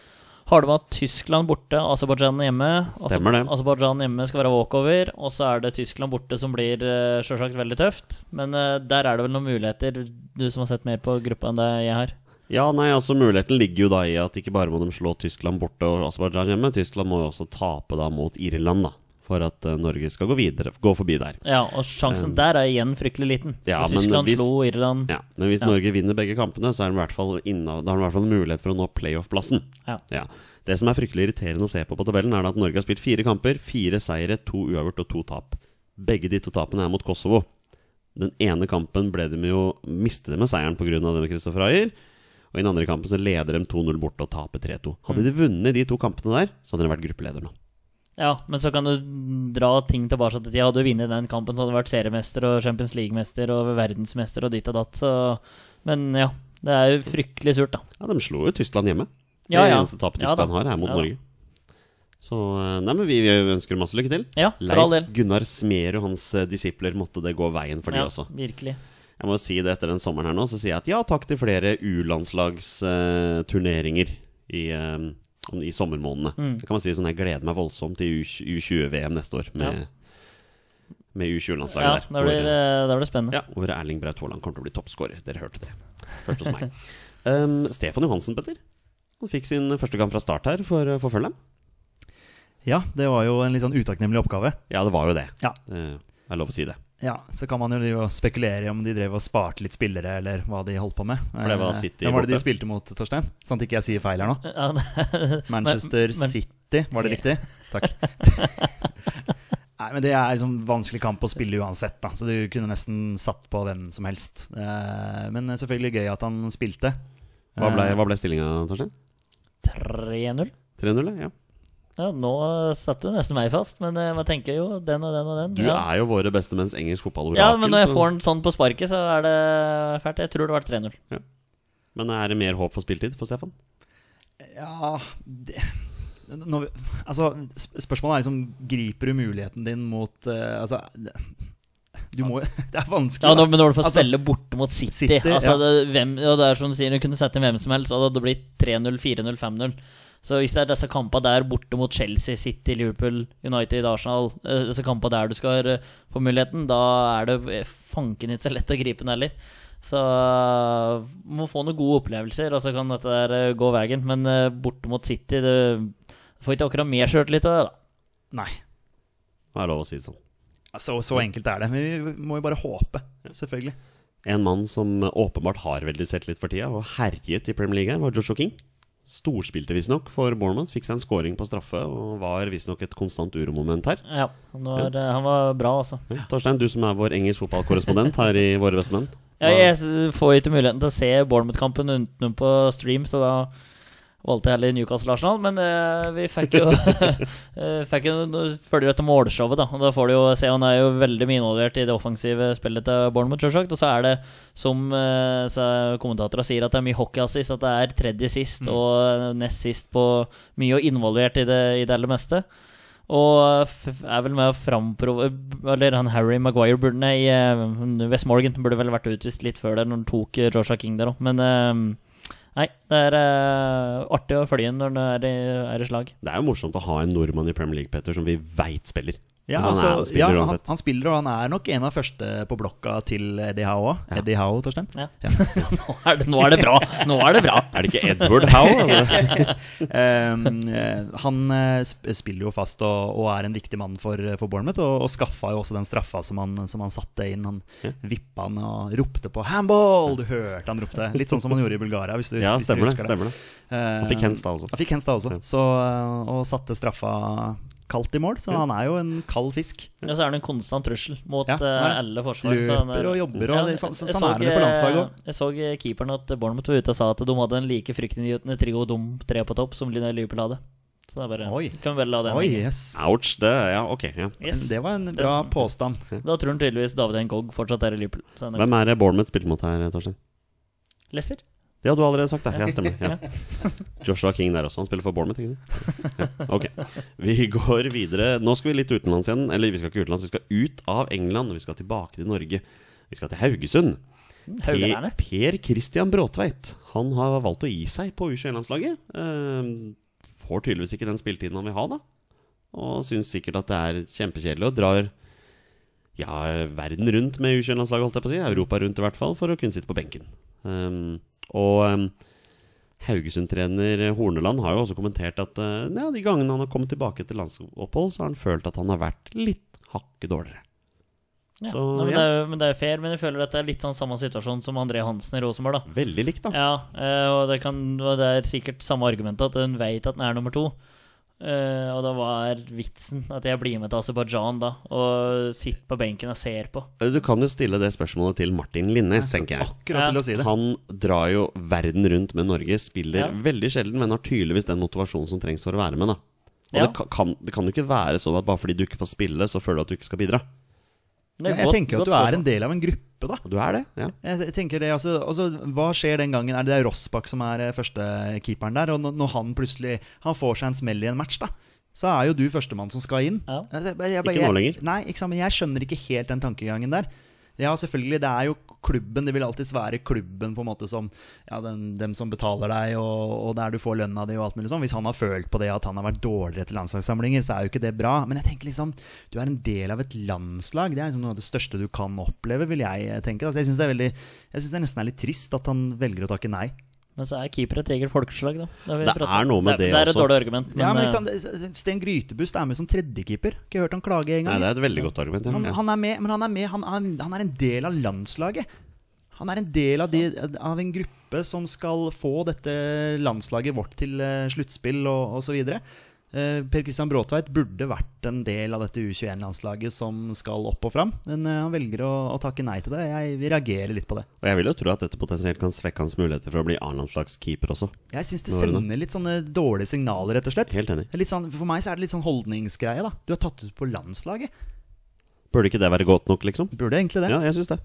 har det med at Tyskland borte, Aserbajdsjan hjemme. Stemmer det. Aserbajdsjan hjemme skal være walkover, og så er det Tyskland borte som blir eh, sjølsagt veldig tøft. Men eh, der er det vel noen muligheter, du som har sett mer på gruppa enn det jeg har. Ja, nei, altså Muligheten ligger jo da i at ikke bare må de slå Tyskland borte og Aserbajdsjan hjemme, Tyskland må jo også tape da mot Irland, da. For at eh, Norge skal gå videre, gå forbi der. Ja, og sjansen der er igjen fryktelig liten. Ja, Tyskland hvis- slo Irland. Ja, Men hvis Ja. Norge vinner begge kampene, så er det i hvert fall inna, da har de i hvert fall en mulighet for å nå playoff-plassen. Ja. Det som er fryktelig irriterende å se på på tabellen, er at Norge har spilt fire kamper, fire seire, to uavgjort og to tap. Begge de to tapene er mot Kosovo. Den ene kampen ble de jo mistet de med seieren pga. det med Kristoffer Ayer. Og i den andre kampen så leder de 2-0 borte og taper 3-2. Hadde de vunnet de to kampene der, så hadde de vært gruppeleder nå. Ja, men så kan du dra ting tilbake til tida. Hadde du vunnet den kampen, så hadde du vært seriemester og Champions League-mester og verdensmester og ditt og datt. Så Men ja, det er jo fryktelig surt, da. Ja, De slo jo Tyskland hjemme. Ja, det ja. eneste tapet Ja. Tyskland har, er mot Ja. Norge. Så eh, nei, men vi, vi ønsker masse lykke til. Ja, for all Leif del. Gunnar Smerud og hans eh, disipler måtte det gå veien for de Ja, også. virkelig. Jeg må si det etter den sommeren her nå, så sier jeg at ja takk til flere U-landslagsturneringer i, eh, i sommermånedene. Mm. Det kan man si sånn Jeg gleder meg voldsomt til U20-VM neste år med, med U20-landslaget Ja, der. blir, hvor, eh, da blir det spennende. ja, hvor Erling Braut Haaland kommer til å bli toppskårer. Dere hørte det først hos meg. um, Stefan Johansen, Petter. Han fikk sin første gang fra start her for, for Følheim. Ja, det var jo en litt sånn utakknemlig oppgave. Ja, det var jo det. Ja. Eh, Det er lov å si det. Ja, Så kan man jo spekulere i om de drev og sparte litt spillere, eller hva de holdt på med. For det var Eh, City Hvem var det de spilte mot, Torstein? Sånn at ikke jeg sier feil her nå. Manchester Men- men- City, var det riktig? Takk. Nei, men Det er liksom vanskelig kamp å spille uansett, da. så du kunne nesten satt på hvem som helst. Eh, Men selvfølgelig gøy at han spilte. Hva ble, Eh, hva ble stillinga, Torstein? 3-0. 3-0, ja. Ja, nå satte du nesten meg fast, men jeg man tenker jo den og den og den. Du ja. er jo våre beste menns engelsk fotballorakel. ja, men når jeg så- får den sånn på sparket, så er det fælt. Jeg tror det var 3-0. Men er det mer håp for spilletid for Stefan? Ja det, når vi, Altså, spørsmålet er liksom Griper du muligheten din mot uh, Altså det, Du må Det er vanskelig. Ja, da. men når du får Altså, spille borte mot City, City, altså ja. det, hvem, ja, det er som du sier, du kunne sette inn hvem som helst, og det hadde blitt 3-0, 4-0, 5-0. Så hvis det er disse kampene der borte mot Chelsea, City, Liverpool, United, Arsenal eh, Disse kampene der du skal eh, få muligheten, da er det eh, fanken ikke så lett å gripe den heller. Så må få noen gode opplevelser, og så kan dette der gå veien. Men borte mot City Du får ikke akkurat mer sjøltillit av det, da. Nei. Det er lov å si det sånn. Så, så enkelt er det. Men vi må jo bare håpe, selvfølgelig. En mann som åpenbart har veldig sett litt for tida, og herjet i Premier League her, var Joshua King. Storspilte visstnok for Bournemouth, fikk seg en scoring på straffe og var visstnok et konstant uromoment her. Ja, han var, ja. han var bra, altså. Ja, Torstein, du som er vår engelsk fotballkorrespondent her i Våre bestemenn. Ja, jeg får ikke muligheten til å se Bournemouth-kampen utenom på stream, så da valgte heller Newcastle-Arsenal. Men eh, vi fikk jo eh, fikk jo følger etter målshowet, da. Og da får du jo se Han er jo veldig mye involvert i det offensive spillet til Bournemouth, selvsagt. Og så er det, som uh, kommentatorene sier, at det er mye hockeyassist. At det er tredje sist og nest sist på mye og involvert i det, i det aller meste. Og er vel med å framprove Eller han Harry Maguire burde Nei, eh, West Morgan burde vel vært utvist litt før der, når han tok eh, Joshua King der òg. Men eh, Nei, det er uh, artig å følge inn når det er i, er i slag. Det er jo morsomt å ha en nordmann i Premier League Petter, som vi veit spiller. Ja, Altså, han altså, er, spiller ja, han, han spiller, og han er nok en av første på blokka til Eddie Howe òg. Eddie Howe, Torstein. Ja. nå, er det, nå er det bra! Nå er det bra! Er det ikke Edward Howe? Altså? Um, han eh, spiller jo fast og, og er en viktig mann for, for Bournemouth, og, og skaffa jo også den straffa som han, som han satte inn. Han vippa han og ropte på 'handball'! Du hørte han ropte. Litt sånn som han gjorde i Bulgaria. Hvis du, Ja, hvis du stemmer det. husker stemmer det Han fikk hands da også. Han fikk hands da også. Så, eh, og satte straffa kaldt i mål, så han er jo en kald fisk. Ja, så er det en konstant trussel mot Ja, eh, alle forsvar. Løper er- og jobber, og Ja, sånn, så, så, så, er det for landslaget eh, òg. Jeg så eh, keeperen at Bournemouth var ute og sa at de hadde en like fryktinngytende trio dum tre på topp som Liverpool hadde. Så det er bare Oi. Kan vel la den Oi, yes. Ouch. Det, ja, ok. Ja. Yes. Det var en bra påstand. Da tror han tydeligvis David Ngog fortsatt er i Liverpool. Er Hvem er det Bournemouth spilte mot her, Torstein? Leicester? Det hadde du allerede sagt, det. Ja, stemmer. Ja. Joshua King der også. Han spiller for Bournemouth, ikke? Ja, ok. Vi går videre. Nå skal vi litt utenlands igjen. Eller vi skal ikke utenlands, vi skal ut av England. og Vi skal tilbake til Norge. Vi skal til Haugesund. Haugerne? Per, per Christian Bråtveit. Han har valgt å gi seg på U21-landslaget. Eh, får tydeligvis ikke den spilletiden han vil ha, da. Og syns sikkert at det er kjempekjedelig og drar ja, verden rundt med U21-landslaget, holdt jeg på å si. Europa rundt i hvert fall, for å kunne sitte på benken. Um, og Haugesund-trener Horneland har jo også kommentert at uh, ja, de gangene han har kommet tilbake til landsopphold, så har han følt at han har vært litt hakket dårligere. Ja. Så, Nei, men, ja. det er, men det er fair, men jeg føler at det er litt sånn samme situasjon som André Hansen i Rosenborg. da Veldig likt, da. Ja, eh, og det, kan, det er sikkert samme argumentet, at hun vet at den er nummer to. Eh, og da var vitsen at jeg blir med til Aserbajdsjan da, og sitter på benken og ser på. Du kan jo stille det spørsmålet til Martin Linnes, tenker jeg. Akkurat til å si det. Han drar jo verden rundt med Norge, spiller Ja. veldig sjelden, men har tydeligvis den motivasjonen som trengs for å være med. da Og Ja. det, kan, kan, det kan jo ikke være sånn at bare fordi du ikke får spille, så føler du at du ikke skal bidra. Jeg godt- tenker jo at du er en del av en gruppe, da. Du er det, ja. Jeg tenker det, altså, altså, Hva skjer den gangen? Er det, det er Rossbakk som er eh, førstekeeperen der? Og når, når han plutselig Han får seg en smell i en match, da så er jo du førstemann som skal inn. Ja. Jeg- jeg- jeg- Ikke nå lenger. Nei, ikke sant, men jeg skjønner ikke helt den tankegangen der. Ja, selvfølgelig, det er jo klubben. Det vil alltids være klubben på en måte som ja, den, dem som betaler deg, og, og der du får lønna di og alt mulig sånn. Hvis han har følt på det at han har vært dårligere til landslagssamlinger, så er jo ikke det bra. Men jeg tenker liksom, du er en del av et landslag. Det er liksom noe av det største du kan oppleve, vil jeg tenke. Altså, jeg syns det, er veldig- jeg synes det nesten er litt trist at han velger å takke nei. Men så er keeper et eget folkeslag, da. Det, Det er noe med det Det er et dårlig argument. Men, ja, men eh, liksom, Sten Grytebust er med som tredjekeeper. Ikke hørt han klage Nei, engang. det er et veldig godt argument. Ja. Han, han er med, men han er med han er, han er en del av landslaget. Han er en del av, de, av en gruppe som skal få dette landslaget vårt til uh, sluttspill og osv. Uh, per Christian Bråtveit burde vært en del av dette U21-landslaget som skal opp og fram. Men eh, han velger å, å takke nei til det. Jeg reagerer litt på det. Og jeg vil jo tro at dette potensielt kan svekke hans muligheter for å bli A-landslagskeeper også. Jeg syns det er sender litt sånne dårlige signaler, rett og slett. Helt enig. Litt sånn, for meg så er det litt sånn holdningsgreie. da Du er tatt ut på landslaget. Burde ikke det være godt nok, liksom? Burde egentlig det. Ja, jeg syns det.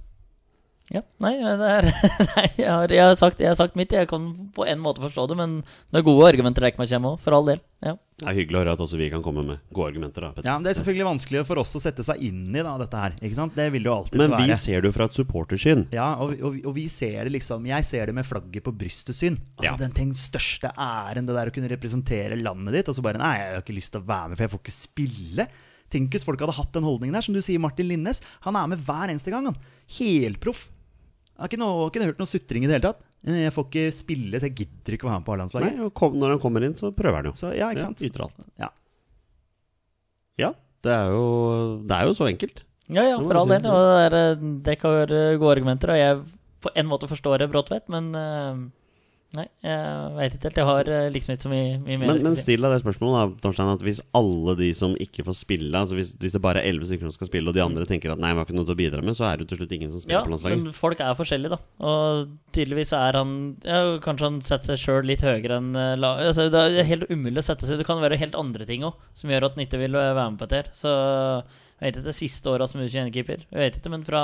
Ja, nei, det er, nei jeg, har, jeg, har sagt, jeg har sagt mitt. Jeg kan på en måte forstå det, men det er gode argumenter jeg ikke må komme med, for all del. Ja. Det er hyggelig å høre at også vi kan komme med gode argumenter. da, Ja, men Det er selvfølgelig vanskelig for oss å sette seg inn i da, dette her. Ikke sant? Det vil det jo alltid Men vi være. ser det jo fra et supportersyn. Ja, og, og, og vi ser det liksom Jeg ser det med flagget på brystet-syn. Altså Ja. Den tenk, største æren, det der å kunne representere landet ditt, og så bare Nei, jeg har ikke lyst til å være med, for jeg får ikke spille. Tenk hvis folk hadde hatt den holdningen der. Som du sier, Martin Linnes. Han er med hver eneste gang. han Helproff. Jeg har ikke, noe, ikke hørt noe sutring i det hele tatt. Eh, Jeg får ikke spille, så jeg gidder ikke å være med på Nei, A-landslaget. og kom, Når han kommer inn, så prøver han jo. Så ja, ikke sant. Ja, yter alt. Ja. Ja, det er jo, det er jo så enkelt. Ja, ja, for all del. Og det, er, eh, det kan være gode argumenter, og jeg på en måte forstår det Bråtvedt, men eh, Nei, jeg veit ikke helt. Jeg har eh, liksom ikke så mye, mye mer Men, men still deg det spørsmålet, da, Torstein. At hvis alle de som ikke får spille, altså hvis, hvis det bare er elleve stykker som skal spille, og de andre tenker at nei, vi har ikke noe til å bidra med, så er det jo til slutt ingen som spiller Ja, på landslaget. men folk er forskjellige, da. Og tydeligvis er han ja, Kanskje han setter seg sjøl litt høyere enn eh, altså, Det er helt umulig å sette seg Det kan være helt andre ting òg som gjør at han ikke vil være med på dette. Så jeg vet ikke, det siste åra som U21-keeper Jeg vet ikke, men fra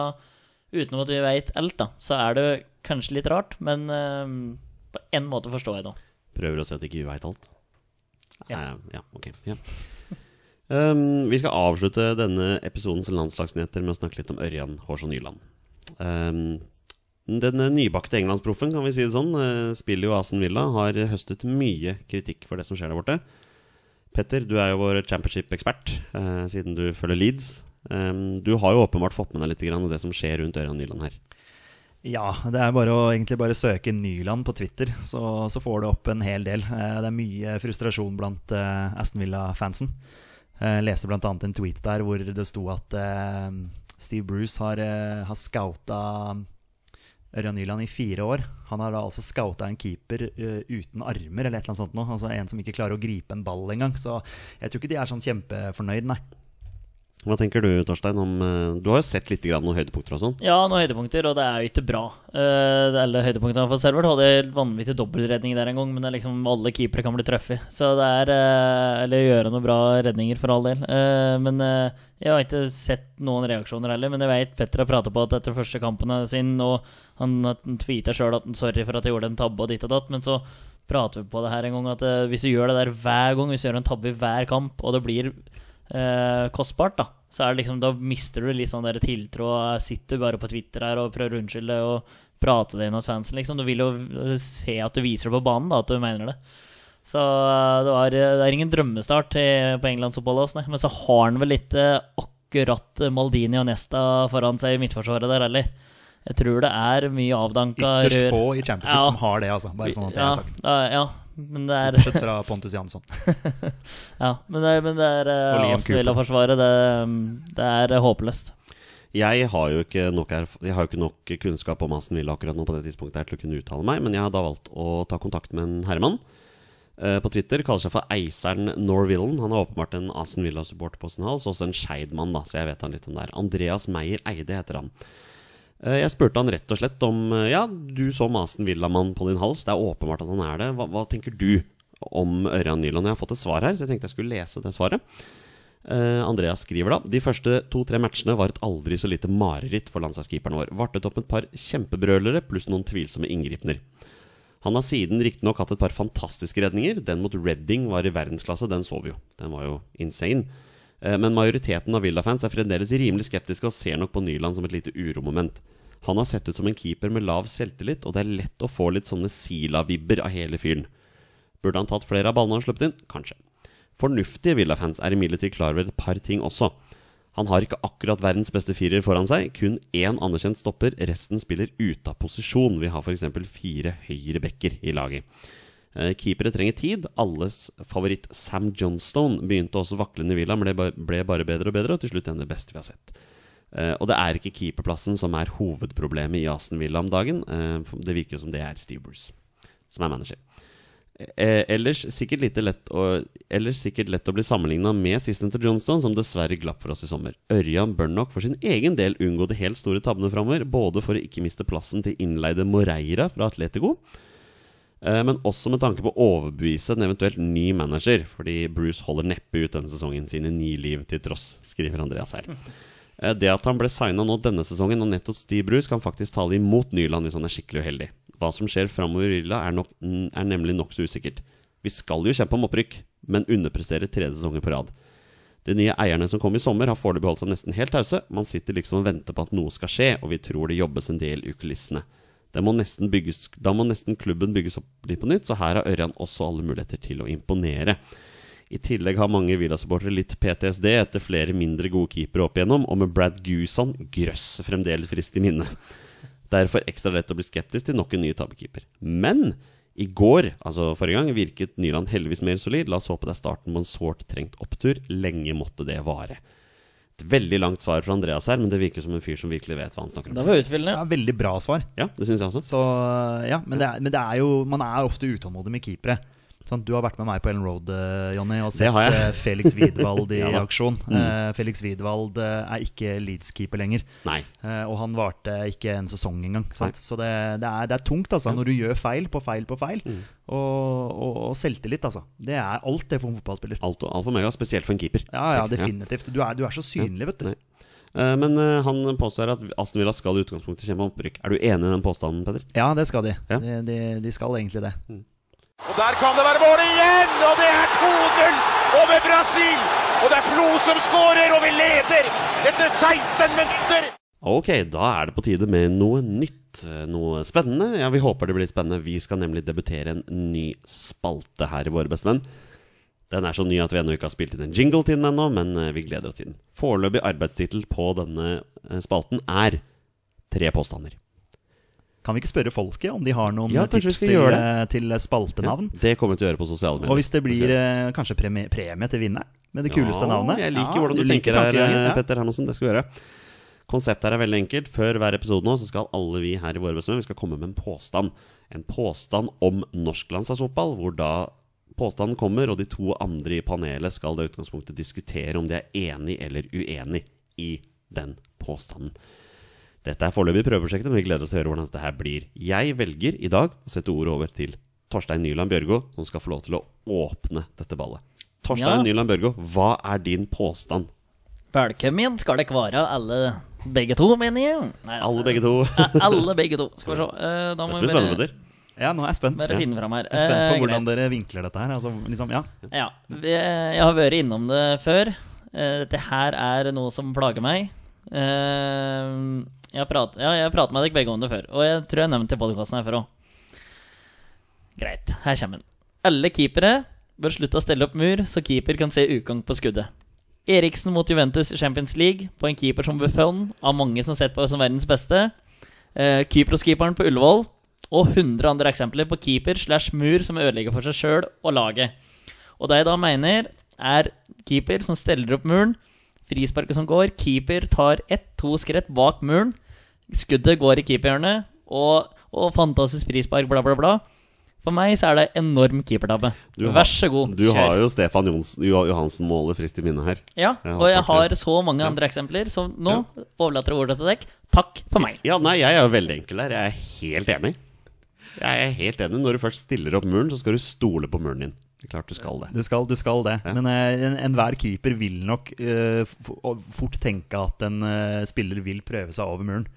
utenom at vi veit alt, da, så er det kanskje litt rart. Men eh, på en måte forstår jeg det. Prøver å si at ikke vi veit alt. Ja. Eh, ja ok. Ja. Um, vi skal avslutte denne episodens landslagsnyheter med å snakke litt om Ørjan Hårsson Nyland. Um, Den eh, nybakte englandsproffen, kan vi si det sånn, eh, spiller jo Asen Villa, har høstet mye kritikk for det som skjer der borte. Petter, du er jo vår championship-ekspert, eh, siden du følger Leeds. Um, du har jo åpenbart fått med deg litt grann av det som skjer rundt Ørjan Nyland her. Ja, det er bare å egentlig bare søke Nyland på Twitter, så, så får du opp en hel del. Eh, det er mye frustrasjon blant eh, Aston Villa-fansen. Jeg eh, leste bl.a. en tweet der hvor det sto at Steve Bruce har, eh, har scouta Ørjan Nyland i fire år. Han har da altså scouta en keeper uh, uten armer, eller et eller annet sånt noe. Altså en som ikke klarer å gripe en ball engang. Så jeg tror ikke de er sånn kjempefornøyd, nei. Hva tenker du, Torstein? om uh, Du har jo sett litt noen høydepunkter og sånn? Ja, noen høydepunkter, og det er jo ikke bra. Uh, alle høydepunktene for Servert hadde vanvittig dobbeltredning der en gang, men liksom alle keepere kan bli truffet. Så det er uh, Eller gjøre noen bra redninger, for all del. men jeg har ikke sett noen reaksjoner heller. Men jeg vet Petter har prata på at etter første kampene sin, og han, han tweeta sjøl at han sorry for at jeg gjorde en tabbe og ditt og datt, men så prater vi på det her en gang at hvis du gjør det der hver gang, hvis du gjør en tabbe i hver kamp, og det blir eh, kostbart, da. Så er det liksom, da mister du litt sånn der tiltro. Sitter bare på Twitter her og prøver å unnskylde og prate det inn mot fansen. Liksom. Du vil jo se at du viser det på banen, da, at du mener det. Så eh, det, var, det er ingen drømmestart på englandsoppholdet. Men så har han vel litt eh, akkurat Maldini og Nesta foran seg i midtforsvaret der heller. Jeg tror det er mye avdanka rør. Ytterst få i Championship ja. som har det, altså. Bare sånn at det ja, er sagt. Ja, men det er Bortsett fra Pontus Jansson. ja, men det, men det er uh, Aston Villa-forsvaret. Det, det, er uh, håpløst. Jeg har, jo ikke nok, jeg har jo ikke nok kunnskap om Aston Villa akkurat nå på det tidspunktet her til å kunne uttale meg, men jeg har da valgt å ta kontakt med en herremann uh, på Twitter. Kaller seg for Eiseren Norvillen. Han er åpenbart en Aston Villa-supporter på sin hals, også en Skeid-mann, da, så jeg vet han litt om det her. Andreas Meyer Eide heter han. Eh, jeg spurte han rett og slett om eh, Ja, du som Aston Villa-mann på din hals. Det er åpenbart at han er det. Hva, hva tenker du om Ørjan Nyland? Jeg har fått et svar her, så jeg tenkte jeg skulle lese det svaret. Uh, Andreas skriver da De første to-tre matchene var et aldri så lite mareritt for landslagskeeperen vår. Vartet opp et par kjempebrølere pluss noen tvilsomme inngripener. Han har siden riktignok hatt et par fantastiske redninger. Den mot Redding var i verdensklasse, den så vi jo. Den var jo insane. Uh, men majoriteten av Villa-fans er fremdeles rimelig skeptiske og ser nok på Nyland som et lite uromoment. Han har sett ut som en keeper med lav selvtillit, og det er lett å få litt sånne Sila-vibber av hele fyren. Burde han tatt flere av ballene han sluppet inn? Kanskje. Fornuftige Villa-fans er imidlertid klar over et par ting også. Han har ikke akkurat verdens beste firer foran seg, kun én anerkjent stopper, resten spiller ute av posisjon. Vi har f.eks. fire høyre backer i laget. Eh, keepere trenger tid. Alles favoritt Sam Johnstone begynte også vaklende i Villa, men det ble bare bedre og bedre, og til slutt den det beste vi har sett. Uh, og det er ikke keeperplassen som er hovedproblemet i Aston Villa om dagen. Uh, det virker som det er Steve Bruce som er manager. Ellers, sikkert lett å, ellers sikkert lett å bli sammenligna med sistnevnte Johnstone, som dessverre glapp for oss i sommer. Ørjan bør nok for sin egen del unngå de helt store tabbene framover, både for å ikke miste plassen til innleide Moreira fra Atletico, men også med tanke på å overbevise en eventuelt ny manager, fordi Bruce holder neppe ut denne sesongen sine ni liv til tross, skriver Andreas her. Eh, det at han ble signa nå denne sesongen, og nettopp Steve Bruce, kan faktisk tale imot Nyland hvis han er skikkelig uheldig. Hva som skjer framover i Villa, er, nok, er nemlig nokså usikkert. Vi skal jo kjempe om opprykk, men underpresterer tredje sesongen på rad. De nye eierne som kom i sommer, har foreløpig holdt seg nesten helt tause. Man sitter liksom og venter på at noe skal skje, og vi tror det jobbes en del i kulissene. Må bygges, da må nesten klubben bygges opp litt på nytt, så her har Ørjan også alle muligheter til å imponere. I tillegg har mange Villa-supportere litt PTSD etter flere mindre gode keepere opp igjennom, og med Brad Gusan grøss fremdeles friskt i minne. Derfor ekstra lett å bli skeptisk til nok en ny tabbekeeper. Men i går, altså forrige gang, virket Nyland heldigvis mer solid. La oss håpe det er starten på en sårt trengt opptur. Lenge måtte det vare. Et veldig langt svar fra Andreas her, men det virker som en fyr som virkelig vet hva han snakker om. Det var utfyllende. Ja, veldig bra svar. Ja, det synes jeg også. Så, ja, men, det er, men det er jo Man er ofte utålmodig med keepere. Sånn, du har vært med meg på Ellen Road, uh, Jonny, og sett uh, Felix Widwald i ja, aksjon. Mm. Uh, Felix Wiedwald er ikke Leeds-keeper lenger. og han varte ikke en sesong engang. Så det, det, er, det, er, tungt altså, ja. når du gjør feil på feil på feil. Mm. Og, og, og, selvtillit, altså. Det er alt det for en fotballspiller. Alt, alt for meg, spesielt for en keeper. Ja, ja definitivt. Du er, du er så synlig, vet du. Nei. Men uh, han påstår at Aston Villa skal i utgangspunktet kjempe om opprykk. Er du enig i den påstanden, Peder? Ja, det skal de. Ja. De, de, de, skal egentlig det. Mm. Og Der kan det være mål igjen! Og det er 2-0 over Brasil! Og det er Flo som skårer, og vi leder etter 16 minutter! Ok, da er det på tide med noe nytt, noe spennende. Ja, vi håper det blir spennende. Vi skal nemlig debutere en ny spalte her i Våre bestemenn. Den er så ny at vi ennå ikke har spilt inn en jingle til den ennå, men eh, vi gleder oss til den. Foreløpig arbeidstittel på denne eh, spalten er Tre påstander. Kan vi ikke spørre folket om de har noen Ja, tips til, eh, til spaltenavn? Det kommer vi til å gjøre på sosiale medier. Og hvis det blir okay. kanskje premie, premie til vinneren med det kuleste navnet? Jeg liker Ja, hvordan du, du tenker her, ja. Petter Hermansen. Det skal vi gjøre. Konseptet her er veldig enkelt. Før hver episode nå så skal alle vi her i Våre bestemmer, Vi skal komme med en påstand. En påstand om norsk landslagsfotball, hvor da påstanden kommer, og de to andre i panelet skal da i utgangspunktet diskutere om de er enig eller uenig i den påstanden. Dette er foreløpig prøveprosjektet, men vi gleder oss til å høre hvordan dette her blir. Jeg velger i dag å sette ordet over til Torstein Nyland Bjørgo, som skal få lov til å åpne dette ballet. Torstein Ja. Nyland Bjørgo, hva er din påstand? Velkommen skal dere være, alle begge to, mener jeg. Nei, Alle begge to. Alle begge to. Skal vi se. Eh, da må Dette blir spennende, bare, Ja, nå er jeg spent. bare finne fram her. Jeg er spent på Eh, hvordan dere vinkler dette her. Altså, liksom, ja. Ja, jeg har vært innom det før. Eh, Dette her er noe som plager meg. Eh, Jeg pratet, ja, jeg har pratet med dere begge om det før, og jeg tror jeg nevnte i podkasten her før òg. Greit, her kommer den. Alle keepere bør slutte å stelle opp mur, så keeper kan se utgang på skuddet. Eriksen mot Juventus i Champions League på en keeper som Buffon, av mange som sett på som verdens beste. Eh, Kypros-keeperen på Ullevål, og 100 andre eksempler på keeper slash mur som ødelegger for seg sjøl og laget. Og det jeg da mener, er keeper som steller opp muren. Frisparket som går. Keeper tar ett-to skritt bak muren. Skuddet går i keeperhjørnet. Og, og fantastisk frispark, bla, bla, bla. For meg så er det enorm keepertabbe. Du Vær så god. Du har jo Stefan Jons, Johansen-målet frist i minne her. Ja, Ja, og jeg har så mange andre eksempler, så nå overlater jeg ordet til deg. Takk for meg. Ja, nei, jeg er jo veldig enkel her. Jeg er helt enig. Jeg er helt enig. Når du først stiller opp muren, så skal du stole på muren din. Det er klart du skal det. Du skal, du skal det. Ja. Men enhver en- keeper vil nok eh, f- fort tenke at en uh, spiller vil prøve seg over muren.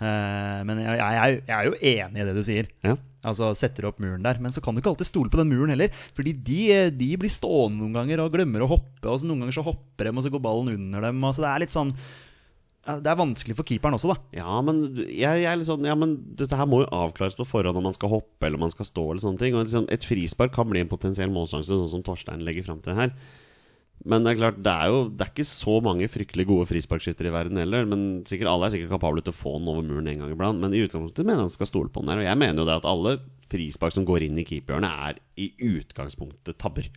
Uh, men jeg, jeg, jeg er jo enig i det du sier. Ja. Altså setter opp muren der. Men så kan du ikke alltid stole på den muren heller. Fordi de, eh, de blir stående noen ganger og glemmer å hoppe. Og så noen ganger så hopper de, og så går ballen under dem. Altså det er litt sånn Det er vanskelig for keeperen også, da. Ja, men jeg, jeg sånn Ja, men dette her må jo avklares på forhånd om man skal hoppe eller om man skal stå eller sånne ting. Og liksom, et frispark kan bli en potensiell målsjanse, sånn som Torstein legger fram til her. Men det er klart, det er jo Det er ikke så mange fryktelig gode frisparkskyttere i verden heller. Men sikkert alle er sikkert kapable til å få den over muren en gang iblant. Men i utgangspunktet mener jeg man skal stole på den her. Og jeg mener jo det at alle frispark som går inn i keeperhjørnet, er i utgangspunktet tabber.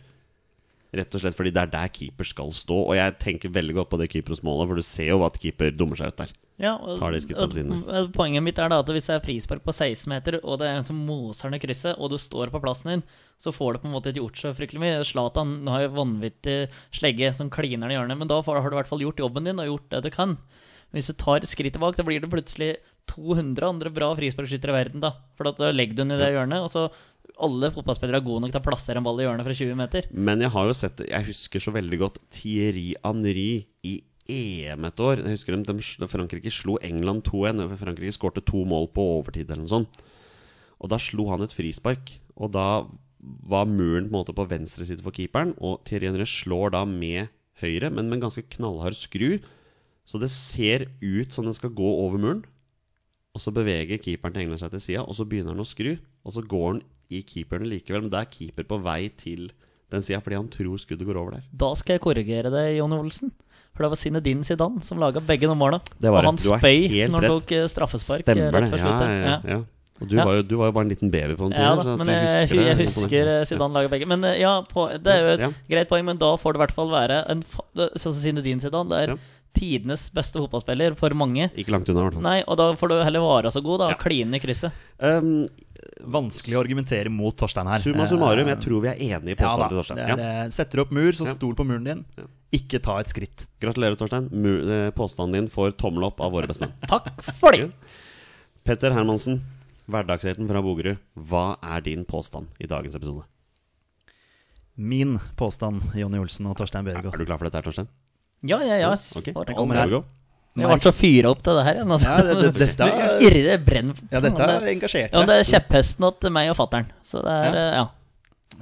Rett og slett fordi det er der keeper skal stå. Og jeg tenker veldig godt på det keepersmålet, for du ser jo at keeper dummer seg ut der. Ja, og, og- Poenget mitt er da at hvis det er frispark på 16 meter, og det er en som moser ned krysset, og du står på plassen din, så får du på en måte ikke gjort så fryktelig mye. Zlatan har jo vanvittig slegge som kliner i hjørnet, men da har du i hvert fall gjort jobben din og gjort det du kan. Hvis du tar skrittet bak, da blir det plutselig 200 andre bra frisparkskyttere i verden, da. For da legger du den i det hjørnet, og så alle fotballspillere er gode nok til å plassere en ball i hjørnet fra 20 meter. Men jeg har jo sett Jeg husker så veldig godt Thierry Henry i EM et år. Jeg husker de, de, Frankrike slo England 2-1. Frankrike skårte to mål på overtid eller noe sånt. Og da slo han et frispark. Og da var muren på på venstre side for keeperen. Og Thierry Henry slår da med høyre, men med en ganske knallhard skru. Så det ser ut som den skal gå over muren. Og så beveger keeperen til England seg til sida, og så begynner han å skru. Og så går han i keeperen likevel, men det er keeper på vei til den sida fordi han tror skuddet går over der. Da skal jeg korrigere deg, Jonny Olsen. For det var Zinedine Zidane som laga begge de måla. Og han det. Spøy når han tok eh, straffespark. eh, Stemmer rett det. Ja, ja, ja. Og du, Ja. var jo, du var jo bare en liten baby på den tida. Ja da, men jeg, husker det. jeg husker eh, Zidane laga begge. Men eh, ja, på, det er jo et greit poeng, men da får det i hvert fall være en Sånn som Zinedine Zidane. Det er tidenes beste fotballspiller for mange. Ikke langt unna, i hvert fall. Nei, og da får du heller være så god, da. Ja. Kline i krysset. Um, Vanskelig å argumentere mot Torstein her. summa summarum, jeg tror vi er enige i Ja påstanden til Torstein. Er, Ja. eh, setter opp mur, så stol på muren din. Ikke ta et skritt. Gratulerer, Torstein. Eh, påstanden din får tommel opp av våre bestemenn. Takk for det! Petter Hermansen, hverdagshelten fra Bogerud. Hva er din påstand i dagens episode? Min påstand, Jonny Olsen og Torstein Bjørgaard. Er du klar for dette, her, Torstein? Ja, ja, ja. Ok, For det kommer her. Jeg ble så fyra opp til det her. Altså. Ja, det- det- dette er- Irre brenn. Ja, dette er engasjert. ja, det er kjepphesten til meg og fattern. Så det er Ja. eh, ja.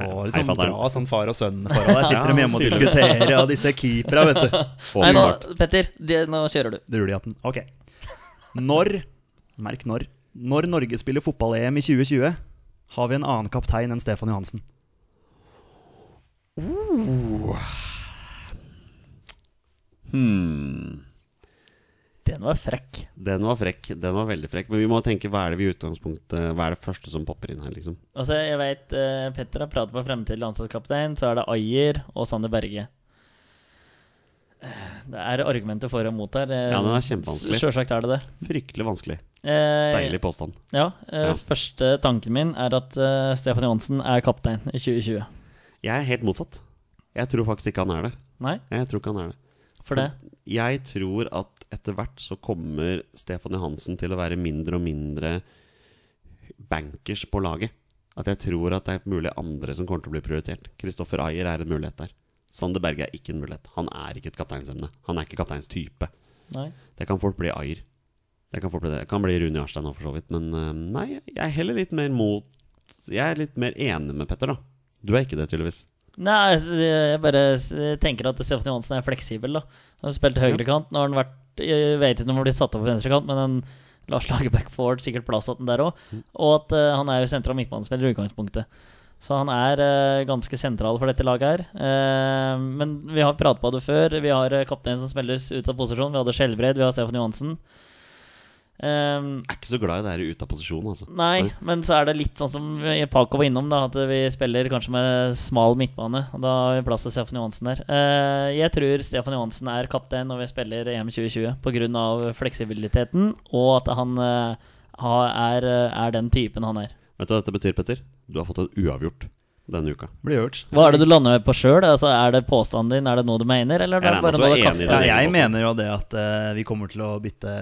Og litt sånn bra sånn far og sønn-forhold. Der sitter Ja, de hjemme og diskuterer, og disse keepera, vet du. Nei, nå, Petter, det, nå kjører du. Druliaten. Ok. Når Merk når. Når Norge spiller fotball-EM i 2020, har vi en annen kaptein enn Stefan Johansen. Hmm. Den var frekk. Den var frekk. Den var veldig frekk. Men vi må tenke hva er det vi i utgangspunktet Hva er det første som popper inn her, liksom? Altså, jeg vet uh, Petter har pratet på fremtidig landslagskaptein, så er det Ayer og Sander Berge. Eh, Det er argumenter for og mot her. Eh, Ja, den er kjempevanskelig. Sjølsagt er det det. Fryktelig vanskelig. Eh, Deilig påstand. Ja, eh, Ja. Første tanken min er at eh, Stefan Johansen er kaptein i 2020. Jeg er helt motsatt. Jeg tror faktisk ikke han er det. Nei, Jeg tror ikke han er det. for det. Jeg tror at etter hvert så kommer Stefan Johansen til å være mindre og mindre bankers på laget. At jeg tror at det er mulig andre som kommer til å bli prioritert. Kristoffer Ayer er en mulighet der. Sander Berge er ikke en mulighet. Han er ikke et kapteinsemne. Han er ikke kapteinstype. Nei. Det kan fort bli Ayer. Det kan fort bli det. Det kan bli Rune Jarstein òg, for så vidt. Men eh, nei, jeg er heller litt mer mot Jeg er litt mer enig med Petter, da. Du er ikke det, tydeligvis. Nei, jeg bare tenker at Stefan Johansen er fleksibel. da Han har spilt høyrekant. Nå har han vært Jeg vet ikke om han har blitt satt opp på venstrekant, men en Lars Lagerbäck får sikkert plass til den der òg. Og at uh, han er jo sentral midtbanespiller i utgangspunktet. Så han er uh, ganske sentral for dette laget her. Uh, men vi har pratet på det før. Vi har uh, kaptein som spilles ut av posisjon. Vi hadde Skjelbred, vi har Stefan Johansen. Eh, Jeg er ikke så glad i det her ute av posisjon, altså. Nei, men så er det litt sånn som Paco var innom, da, at vi spiller kanskje med smal midtbane. Og da har vi plass til Stefan Johansen der. Uh, jeg tror Stefan Johansen er kaptein når vi spiller EM 2020 pga. fleksibiliteten, og at han uh, er, er den typen han er. Vet du hva dette betyr, Petter? Du har fått en uavgjort denne uka. Blir gjort. Hva er det du lander på sjøl? Altså, er det påstanden din? Er det noe du mener? Eller er det bare noe du er enig Ja, jeg mener jo det at uh, vi kommer til å bytte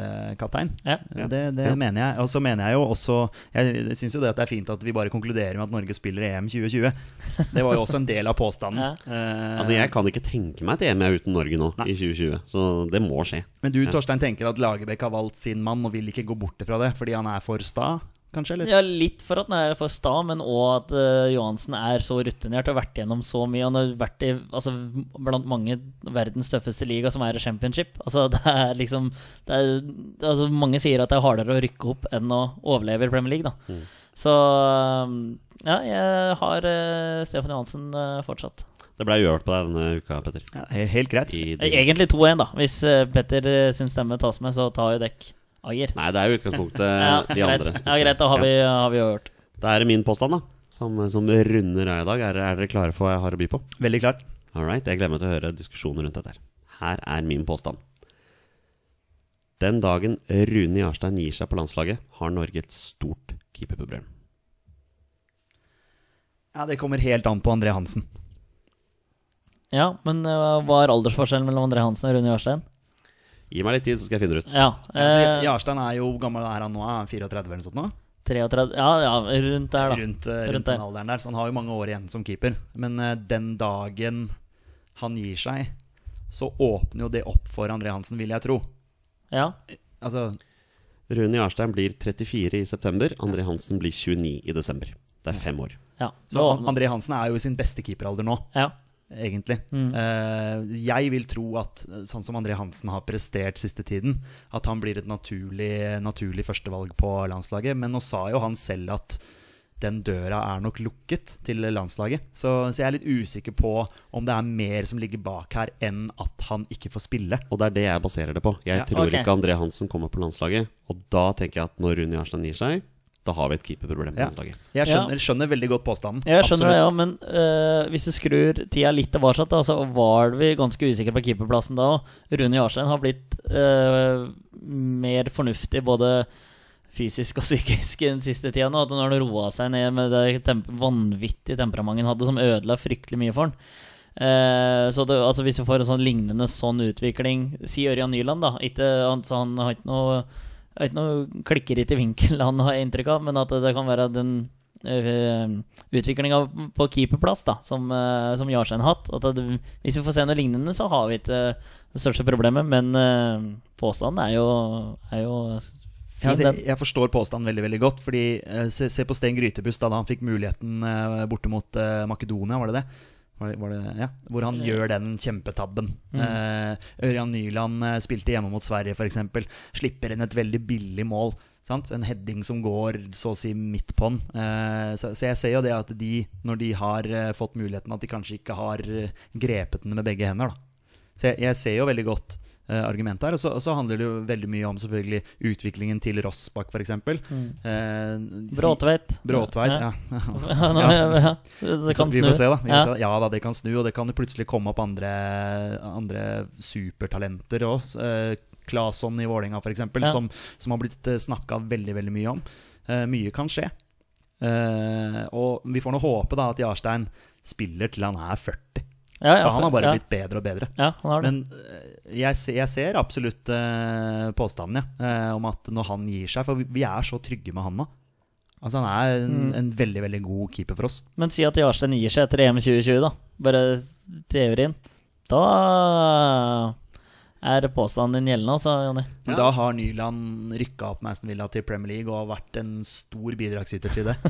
kaptein. Ja. Det, Det, ja. mener jeg. Og så mener jeg jo også Jeg syns jo det at det er fint at vi bare konkluderer med at Norge spiller EM 2020. Det var jo også en del av påstanden. Ja. uh, Altså, Jeg kan ikke tenke meg et EM er uten Norge nå, Nei. i 2020. Så det må skje. Men du Torstein tenker at Lagerbäck har valgt sin mann og vil ikke gå bort fra det fordi han er for sta, kanskje? Eller? Ja, litt for at den er for sta, men òg at uh, Johansen er så rutinert og har vært gjennom så mye. Han har vært i altså, blant mange verdens tøffeste liga, som er championship. Altså, det er liksom det er, altså, Mange sier at det er hardere å rykke opp enn å overleve i Premier League, da. Så um, ja, jeg har uh, Stefan Johansen uh, fortsatt. Det ble uavgjort på deg denne uka, Petter. Ja, helt greit. Eh, Egentlig 2-1, da. Hvis eh, Petter eh, sin stemme tas med, så tar jo dekk Ayer. Nei, det er jo utgangspunktet Ja, de andre. Ja, greit, da har vi, har vi jo hørt. Da er det min påstand, da. Som, som runder av i dag. Er, er dere klare for hva jeg har å by på? Veldig klar. All right, Jeg gleder meg til å høre diskusjoner rundt dette. her. Her er min påstand. Den dagen Rune Jarstein gir seg på landslaget, har Norge et stort keeperproblem. Ja, Det kommer helt an på André Hansen. Ja, men eh, hva er aldersforskjellen mellom André Hansen og Rune Jarstein? Gi meg litt tid, så skal jeg finne det ut. Ja, eh, Jarstein er jo hvor gammel er han nå? Er han 34 eller noe sånt nå? 33 Ja, ja, rundt der, da. Rundt, eh, Rundt rundt der. den alderen der. Så han har jo mange år igjen som keeper. Men uh, den dagen han gir seg, så åpner jo det opp for André Hansen, vil jeg tro. Ja, Altså, Rune Jarstein blir 34 i september. André Hansen blir 29 i desember. Det er fem år. ja. så André Hansen er jo i sin beste keeperalder nå, ja. Egentlig. Mm. Eh, jeg vil tro at eh, sånn som André Hansen har prestert siste tiden, at han blir et naturlig, naturlig førstevalg på landslaget. Men nå sa jo han selv at den døra er nok lukket til landslaget. Så, så jeg er litt usikker på om det er mer som ligger bak her, enn at han ikke får spille. Og det er det jeg baserer det på. Jeg Ja, tror okay. ikke André Hansen kommer på landslaget. Og da tenker jeg at når Rune Jarstein gir seg, da har vi et keeperproblem på Ja. landslaget. Jeg skjønner, skjønner veldig godt påstanden. Jeg skjønner det, ja, men uh, hvis du skrur tida litt tilbake, da, så var vi ganske usikre på keeperplassen da. Rune Jarstein har blitt uh, mer fornuftig både fysisk og psykisk i den siste tida nå. At nå har roa seg ned med det temp vanvittige temperamentet han hadde, som ødela fryktelig mye for han. Eh, så det, altså hvis vi får en sånn lignende sånn utvikling Si Ørjan Nyland, da. Ikke, han, så han har ikke noe har ikke noe klikker ikke i vinkel, han har jeg inntrykk av, men at det kan være den uh, utviklinga på keeperplass da som, uh, som Jarstein har hatt. At det, hvis vi får se noe lignende, så har vi ikke det største problemet. Men eh, påstanden er jo, er jo fin, altså, den. jeg, jeg forstår påstanden veldig veldig godt. Fordi eh, se, se på Sten Grytebust da, da han fikk muligheten eh, borte mot eh, Makedonia, var det det? Var det, var det, ja, hvor han gjør den kjempetabben. Eh, Ørjan Nyland eh, spilte hjemme mot Sverige, f.eks. Slipper inn et veldig billig mål. Sant? En heading som går så å si midt på den. Eh, så, så jeg ser jo det at de, når de har eh, fått muligheten, at de kanskje ikke har eh, grepet den med begge hender. Da. Så jeg, jeg ser jo veldig godt eh, argumentet her. Og så, og så handler det jo veldig mye om selvfølgelig utviklingen til Rossbakk, f.eks. Eh, Bråtveit. Bråtveit, ja. Ja, ja. Det kan snu. vi får se, da. Vi får Ja. se. Ja da, det kan snu, og det kan plutselig komme opp andre, andre supertalenter òg. Uh, Claesson i Vålerenga, f.eks., Ja. som, som har blitt uh, snakka veldig veldig mye om. Eh, mye kan skje. Eh, og vi får nå håpe da at Jarstein spiller til han er 40. Ja, ja, For han har bare ja. blitt bedre og bedre. Ja, han har det. Men eh, jeg, ser- jeg ser absolutt uh, påstanden ja, eh, om at når han gir seg For vi, er så trygge med han nå. Altså Han er en, Mm. en veldig veldig god keeper for oss. Men si at Jarstein gir seg etter EM 2020, da. Bare teorien. Da er påstanden din gjeldende, også, Jonny. Ja. Da har Nyland rykka opp med Aston Villa til Premier League og har vært en stor bidragsyter til det.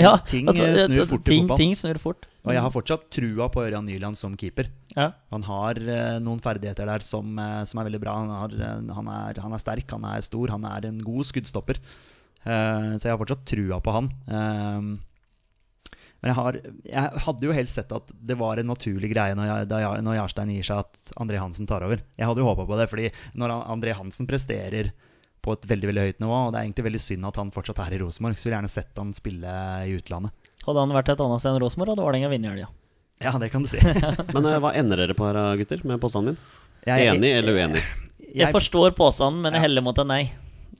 Ja, ting, altså, snur altså, fort i ting, fotball. ting snur fort. Og jeg har fortsatt trua på Ørjan Nyland som keeper. Ja. Han har uh, noen ferdigheter der som, uh, som er veldig bra. Han, har, uh, han, er, han er sterk, han er stor, han er en god skuddstopper. Så jeg har fortsatt trua på han. Eh, men jeg, har, jeg hadde jo helst sett at det var en naturlig greie når, jeg, da jeg, når Jarstein gir seg, at André Hansen tar over. Jeg hadde jo håpa på det, fordi når André Hansen presterer på et veldig veldig høyt nivå, og det er egentlig veldig synd at han fortsatt er i Rosenborg, så vil jeg gjerne sett han spille i utlandet. Hadde han vært et annet sted enn Rosenborg, hadde Vålerenga vunnet i helga. Ja, det kan du si. Men eh, hva ender dere på her, gutter, med påstanden min? Jeg- Enig eller uenig? Jeg forstår påstanden, men jeg heller mot en nei.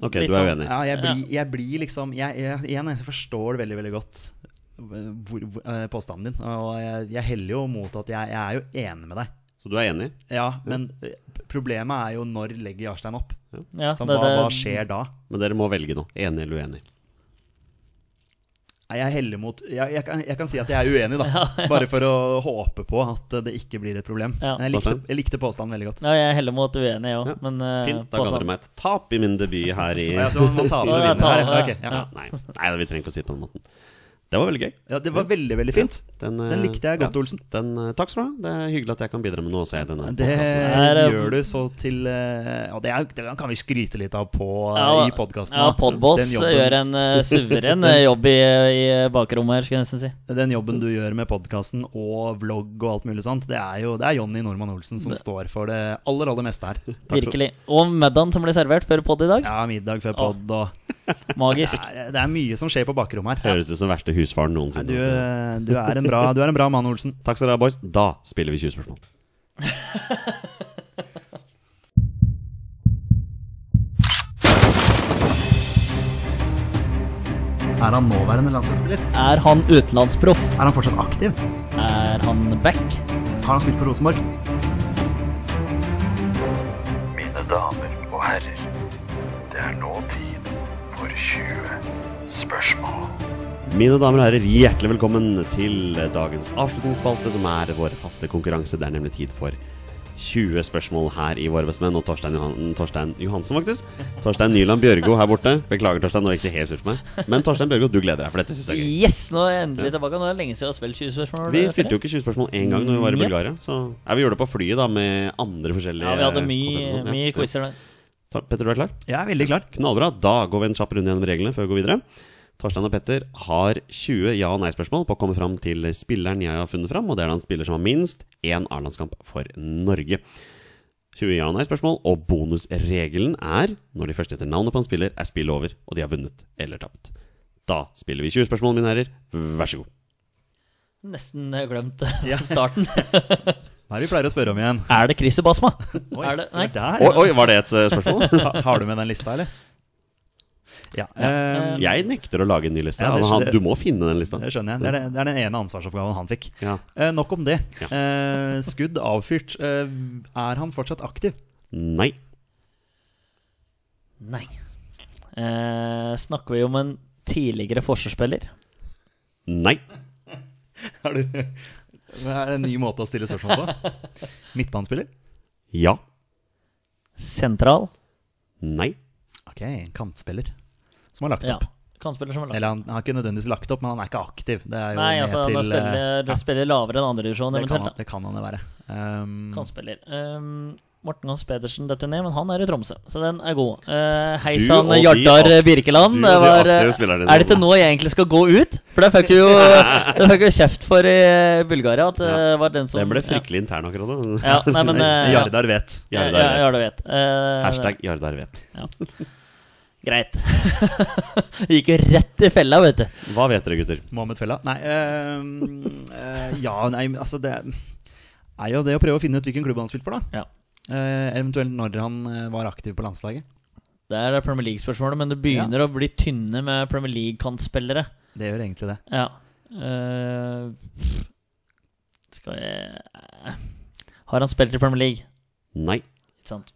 Ok, Litt du er sånn- uenig. Ja, jeg blir, jeg blir liksom jeg, jeg, jeg forstår veldig veldig godt hvor, hvor, eh, påstanden din. Og jeg, jeg heller jo mot at jeg, jeg er jo enig med deg. Så du er enig? Ja, men eh, problemet er jo når legger Jarstein opp? Ja, Så det- hva, det- hva skjer da? Men dere må velge nå. Enig eller uenig? Nei, Jeg heller mot jeg, jeg, kan, jeg kan si at jeg er uenig, da. Bare for å håpe på at det ikke blir et problem. Ja. Jeg, likte, jeg likte påstanden veldig godt. Ja, jeg heller mot uenig, jeg òg, Ja. men eh, Fint. Da ga dere meg et tap i min debut her i Ja, så man taper og Ja, vinner her. Ok, ja. ja. Ja, Nei, nei, vi trenger ikke å si det på den måten. Det var veldig gøy. ja, det var veldig, veldig fint. Den, eh, Den likte jeg godt, ja, Olsen. Den, eh, takk skal du ha. Det er hyggelig at jeg kan bidra med noe også. denne Det. Er, eh, gjør du så til eh, Og det, er, det kan vi skryte litt av på, eh, Ja, i podkasten. Ja, Podboss gjør en uh, suveren eh, jobb i, i bakrommet her, skulle jeg nesten si. Den jobben du gjør med podkasten og vlogg og alt mulig sånt, det er jo det er Jonny Normann Olsen som står for det aller, aller meste her. Virkelig. Og middagen som ble servert før pod i dag. Ja, middag før pod og Magisk. det er, det er mye som skjer på bakrommet her. Høres ut som verste husfaren noensinne. Du, du, er en bra, du er en bra mann, Olsen. Takk skal dere ha, boys. Da spiller vi 20 spørsmål. Er han nåværende landslagsspiller? Er han utenlandsproff? Er han fortsatt aktiv? Er han back? Har han spilt for Rosenborg? Mine damer og herrer, det er nå tid for 20 spørsmål. Mine damer og herrer, hjertelig velkommen til dagens avslutningsspalte, som er vår faste konkurranse. Det er nemlig tid for 20 spørsmål her i Våre bestemenn og Torstein, Johan, Torstein Johansen, faktisk. Torstein Nyland Bjørgo her borte. Beklager, Torstein, nå gikk det helt surt for meg. Men Torstein Bjørgo, du gleder deg, for dette syns jeg er gøy. Yes! Nå er jeg endelig tilbake. Nå er det lenge siden jeg har spilt 20 spørsmål. Vi spilte jo ikke 20 spørsmål én gang når vi var i Bulgaria. Så ja, vi gjorde det på flyet da med andre forskjellige Ja, vi hadde mye, mye quizer der. Petter, du er klar? Jeg er veldig klar. Knallbra. Da går vi en kjapp runde gjennom reglene før vi går videre. Torstein og Petter har 20 ja- og nei-spørsmål på å komme fram til spilleren jeg har funnet fram, og det er da en spiller som har minst én A-landskamp for Norge. 20 ja- og nei-spørsmål, og bonusregelen er når de først heter navnet på en spiller, er spillet over, og de har vunnet eller tapt. Da spiller vi 20 spørsmål, mine herrer. Vær så god. Nesten glemt starten. Hva er det vi pleier å spørre om igjen? er det Chris Basma? Oi, er det, nei. der, ja. oi, var det et eh, spørsmål? Ha- Har du med den lista, eller? Ja. eh, Jeg nekter å lage en ny liste. Ja, det Altså, han- du må finne den lista. det skjønner jeg. Det er, det, det er den ene ansvarsoppgaven han fikk. Ja. Eh, nok om det. Ja. Eh, skudd avfyrt. Eh, er han fortsatt aktiv? Nei. Nei. Eh, snakker vi om en tidligere forsvarsspiller? Nei. Har det, det er en ny måte å stille spørsmål på. Midtbanespiller? Ja. Sentral? Nei. Ok, en kantspiller som har lagt opp. Ja. Kantspiller som har lagt opp. Eller han har ikke nødvendigvis lagt opp, men han er ikke aktiv. Det er jo Nei, altså han til, han spiller, ja, spiller lavere enn andredivisjon det, kan, det kan han jo være. Um. Kantspiller. Um, Morten Gans Pedersen detter ned, men han er i Tromsø, så den er god. Uh, Hei sann, Jardar Birkeland. du de var, aktive eh, er det til nå jeg egentlig skal gå ut? For det fikk jo Det fikk jo kjeft for i Bulgaria. At det var den som Den ble fryktelig intern akkurat nå. Ja, ja nei, men eh. Jardar vet. Ja, Jardar vet. Jardar vet. Eh, Hashtag Jardar vet. Greit. Gikk jo rett i fella, vet du. Hva vet dere, gutter? Mohammed Fella? Nei ehm, eh, Ja, nei, altså det er jo det å prøve å finne ut hvilken klubb han har spilt for, da. Ja. Eh, eventuelt når han eh, var aktiv på landslaget. Det er Premier League-spørsmålet, men det begynner å bli tynne med Premier League-kantspillere. Det gjør egentlig det. Ja. Uh, skal jeg Har han spilt i Premier League? Nei. Ikke sant?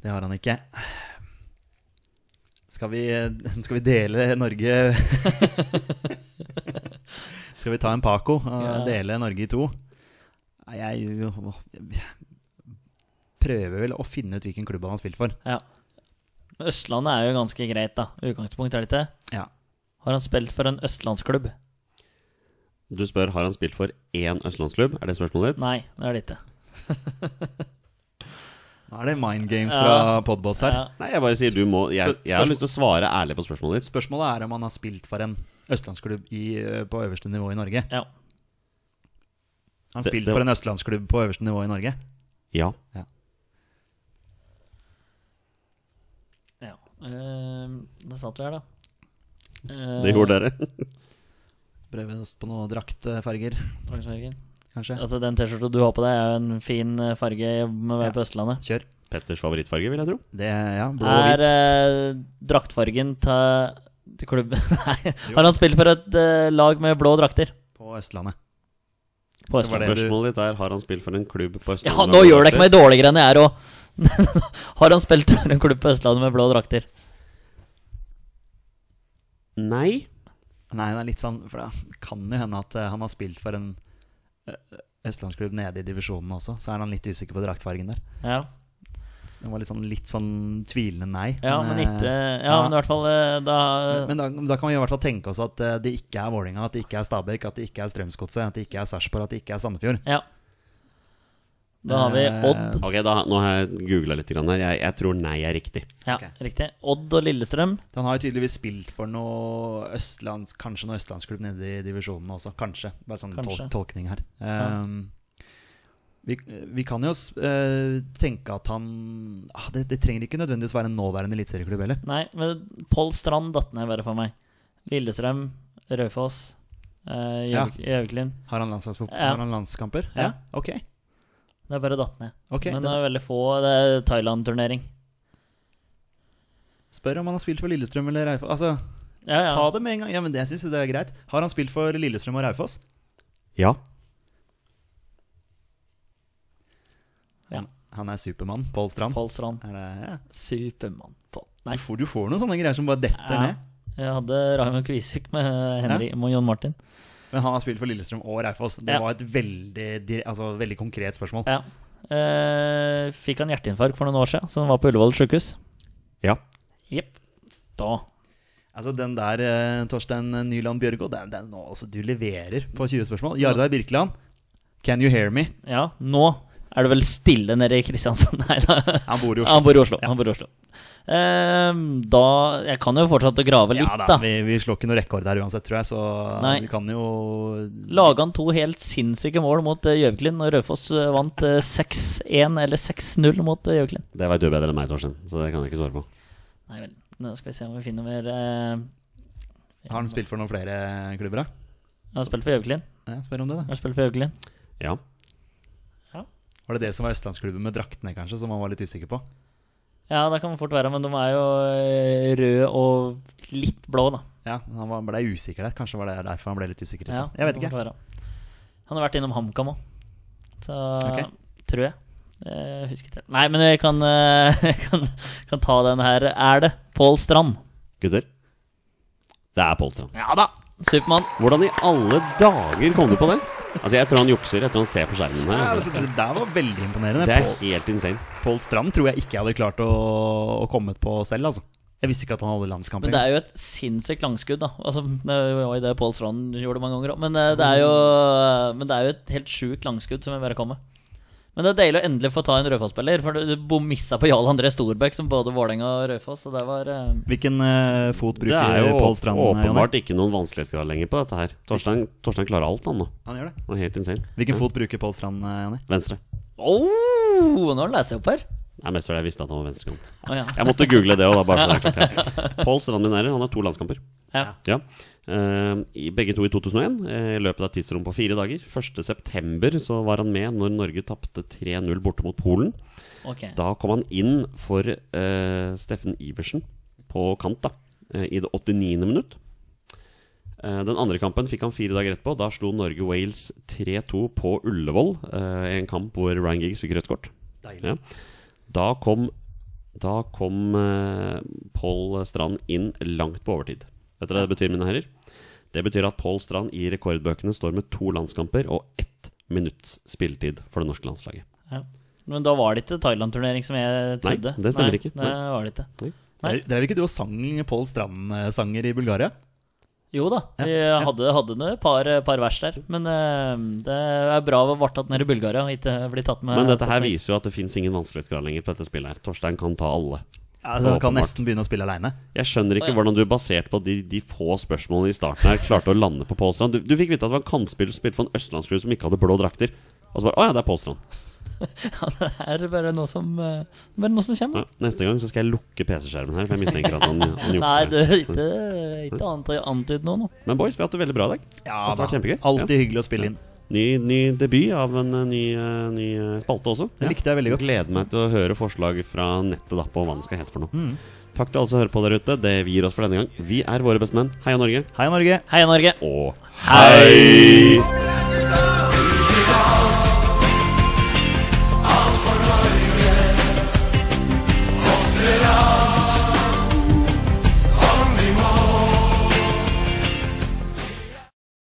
Det har han ikke. Skal vi, skal vi dele Norge Skal vi ta en Paco og Ja. dele Norge i to? Nei, jeg, jeg prøver vel å finne ut hvilken klubb han har spilt for. Ja. Men Østlandet er jo ganske greit, da. Utgangspunkt, er det ikke? Ja. Har han spilt for en østlandsklubb? Du spør har han spilt for én østlandsklubb? Er det spørsmålet ditt? Nei, det er det ikke. Nå er det mind games Ja. fra Podboss her. Ja. Nei, jeg bare sier du må Jeg, jeg har lyst til å svare ærlig på spørsmålet ditt. Spørsmålet er om han har spilt for en østlandsklubb i, eh, på øverste nivå i Norge. ja. Han spilte Det- det- for en østlandsklubb på øverste nivå i Norge. Ja. ja. ja. Uh, det satt vi her, da. Uh, Det gjorde dere. Prøver oss på noen draktfarger, Draktfarger. kanskje. Altså Den T-skjorta du har på deg, er jo en fin eh, farge med å være Ja. på Østlandet. Kjør. Petters favorittfarge, vil jeg tro. Det, ja, blå og Er eh, draktfargen til, til klubben Nei, har han spilt for et eh, lag med blå drakter På Østlandet. På Østlandet? Spørsmålet ditt er har han spilt for en klubb på Østlandet. Ja, nå gjør det ikke meg dårligere enn jeg er òg. har han spilt for en klubb på Østlandet med blå drakter? Nei. Nei, det er litt sånn For det kan jo hende at eh, han har spilt for en eh, østlandsklubb nede i divisjonen også. Så er han litt usikker på draktfargen der. Ja, det var litt sånn, litt sånn tvilende nei. ja men men, ikke Ja, men i hvert fall eh, da Men da, da kan vi i hvert fall tenke oss at eh, det ikke er Vålinga at det ikke er Stabæk, at det ikke er Strømsgodset, at det ikke er Sarpsborg, at det ikke er Sandefjord. Ja. Da har vi Eh, Odd. Ok, da, Nå har jeg googla litt. Her. Jeg, jeg tror nei er riktig. Ja, okay. riktig. Odd og Lillestrøm. Han har jo tydeligvis spilt for noe østlands, kanskje noe østlandsklubb nede i divisjonen også. Kanskje. Bare sånn Kanskje. tol tolkning her. Um, vi, vi kan jo eh, tenke at han ah, det, det trenger ikke nødvendigvis være en nåværende eliteserieklubb heller. Nei, men Pål Strand datt ned bare for meg. Lillestrøm, Raufoss, uh, Ja. Har han, Ja. har han landskamper? Ja. Ok. Det er bare datt ned. Okay, Men det, det er veldig få. Det er Thailand-turnering. Spør om han har spilt for Lillestrøm eller Raufoss. Altså, Ja, ja. Ta det med en gang. Ja, men det syns jeg det er greit. Har han spilt for Lillestrøm og Raufoss? Ja. Ja. Han er Supermann. Pål Strand. Pål Strand. Er det, ja. Supermann. Pål. Nei. du, får, du får noen sånne greier som bare detter Ja. ned. Jeg hadde Raymond Kvisvik med Henry og John Martin. Men han har spilt for Lillestrøm og Raufoss. Det Ja. var et veldig, altså, veldig konkret spørsmål. Ja. Eh, fikk han hjerteinfarkt for noen år siden, så han var på Ullevål sjukehus. Ja. Jepp. Da Altså Den der, eh, Torstein Nyland Bjørgo, den, den, altså, du leverer på 20 spørsmål. Jardar Birkeland, can you hear me? Ja, nå er det vel stille nede i Kristiansand. Nei da. Han bor i Oslo. Han bor i Oslo. Ja. Han bor i Oslo. Ehm, da Jeg kan jo fortsette å grave litt, ja, da, da. Vi, vi slår ikke noe rekord der uansett, tror jeg. Så Nei. vi kan jo Laga han to helt sinnssyke mål mot uh, Gjøviklin, og Raufoss eh, vant eh, 6-1 eller 6-0 mot Gjøviklin. Det veit du bedre enn meg, Torstein. Så det kan jeg ikke svare på. Nei vel. Nå skal vi se om vi finner mer eh, Har han spilt for noen flere klubber, da? Han har spilt for Gjøviklin. Ja, spør om det, da. Han har spilt for Gjøviklin. Ja. Var det det som var østlandsklubben med draktene, kanskje, som han var litt usikker på? Ja, det kan fort være, men de er jo eh, røde og litt blå, da. Ja, Han ble usikker der. Kanskje var det derfor han ble litt usikker i Ja. Jeg vet ikke. Han har vært innom HamKam òg, så okay. tror jeg. Jeg husker ikke. Nei, men jeg kan, eh, kan, kan ta den her. Er det Pål Strand? Gutter. Det er Pål Strand. Ja da! Supermann. Hvordan i alle dager kom du på det? Altså, Jeg tror han jukser etter han ser på skjermen her. Ja, Altså. altså, det der var veldig imponerende. Det er helt insane. Pål Strand tror jeg ikke jeg hadde klart å, å komme på selv, altså. Jeg visste ikke at han hadde landskamper. Men det er jo et sinnssykt langskudd, da. Altså, det var jo det Pål Strand gjorde mange ganger òg. Men, eh, det er jo, men det er jo et helt sjukt langskudd som vil bare komme. Men det er deilig å endelig få ta en Raufoss-spiller, for du bom missa på Jarl André Storbekk som både Vålerenga og Raufoss, så det var eh, Hvilken eh, fot Det bruker er jo Pål Strand? er jo åpenbart ikke noen vanskelighetsgrad lenger på dette her. Torstein, Torstein klarer alt, han nå. Han gjør det. Han er helt insane. Hvilken fot bruker Pål Strand, eh, Venstre. Oh, nå leser jeg opp her. Det er mest fordi jeg visste at han var venstrekant. Oh, ja. Jeg måtte google det òg, da. Bare for det er klart. Pål Strand Minerer, han har to landskamper. Ja. Ja. Eh, i begge to i 2001, eh, i løpet av et tidsrom på fire dager. 1.9. så var han med når Norge tapte 3-0 borte mot Polen. Okay. Da kom han inn for uh, Steffen Iversen på kant da i det 89. minutt. Uh, den andre kampen fikk han fire dager etterpå. Da slo Norge Wales 3-2 på Ullevål. Uh, en kamp hvor Ryan Giggs fikk rødt kort. Ja. Da kom, da kom Paul Strand inn langt på overtid. Vet dere hva det betyr, mine herrer? Det betyr at Pål Strand i rekordbøkene står med to landskamper og ett minutts spilletid for det norske landslaget. Ja. Men da var det ikke Thailand-turnering som jeg trodde. Nei, det stemmer ikke. Det Nei. var det ikke. Nei. Nei. drev ikke du og sang Pål Strand-sanger i Bulgaria? Jo da, vi hadde, hadde et par, par vers der. Men uh, det er bra å varte nede i Bulgaria ikke bli tatt med. Men dette her viser jo at det fins ingen vanskelighetsgrad lenger på dette spillet. her Torstein kan ta alle. Altså, han kan nesten begynne å spille aleine. Jeg skjønner ikke hvordan du basert på de, de få spørsmålene i starten her klarte å lande på Pålstrand. Du, du fikk vite at det var en kantspiller som spilte for en østlandsklubb som ikke hadde blå drakter. Og så bare Å ja, det er Pålstrand. Ja, Det er bare noe som, eh, bare noe som kommer. Ja, neste gang så skal jeg lukke PC-skjermen her, for jeg mistenker at han, han Nei, det er ikke, ikke annet å antyde noe nå. Men boys, vi har hatt det veldig bra i dag. Ja, det har vært kjempegøy. Alltid hyggelig å spille inn. Ny, ny debut av en eh, ny, eh, ny eh, spalte også. Det likte jeg veldig godt. Gleder meg til å høre forslag fra nettet da på hva den skal hete for noe. Mm. Takk til alle som hører på der ute. Det vi gir oss for denne gang. Vi er våre bestemenn. Heia Norge. Heia Norge! Heia Norge! Og hei!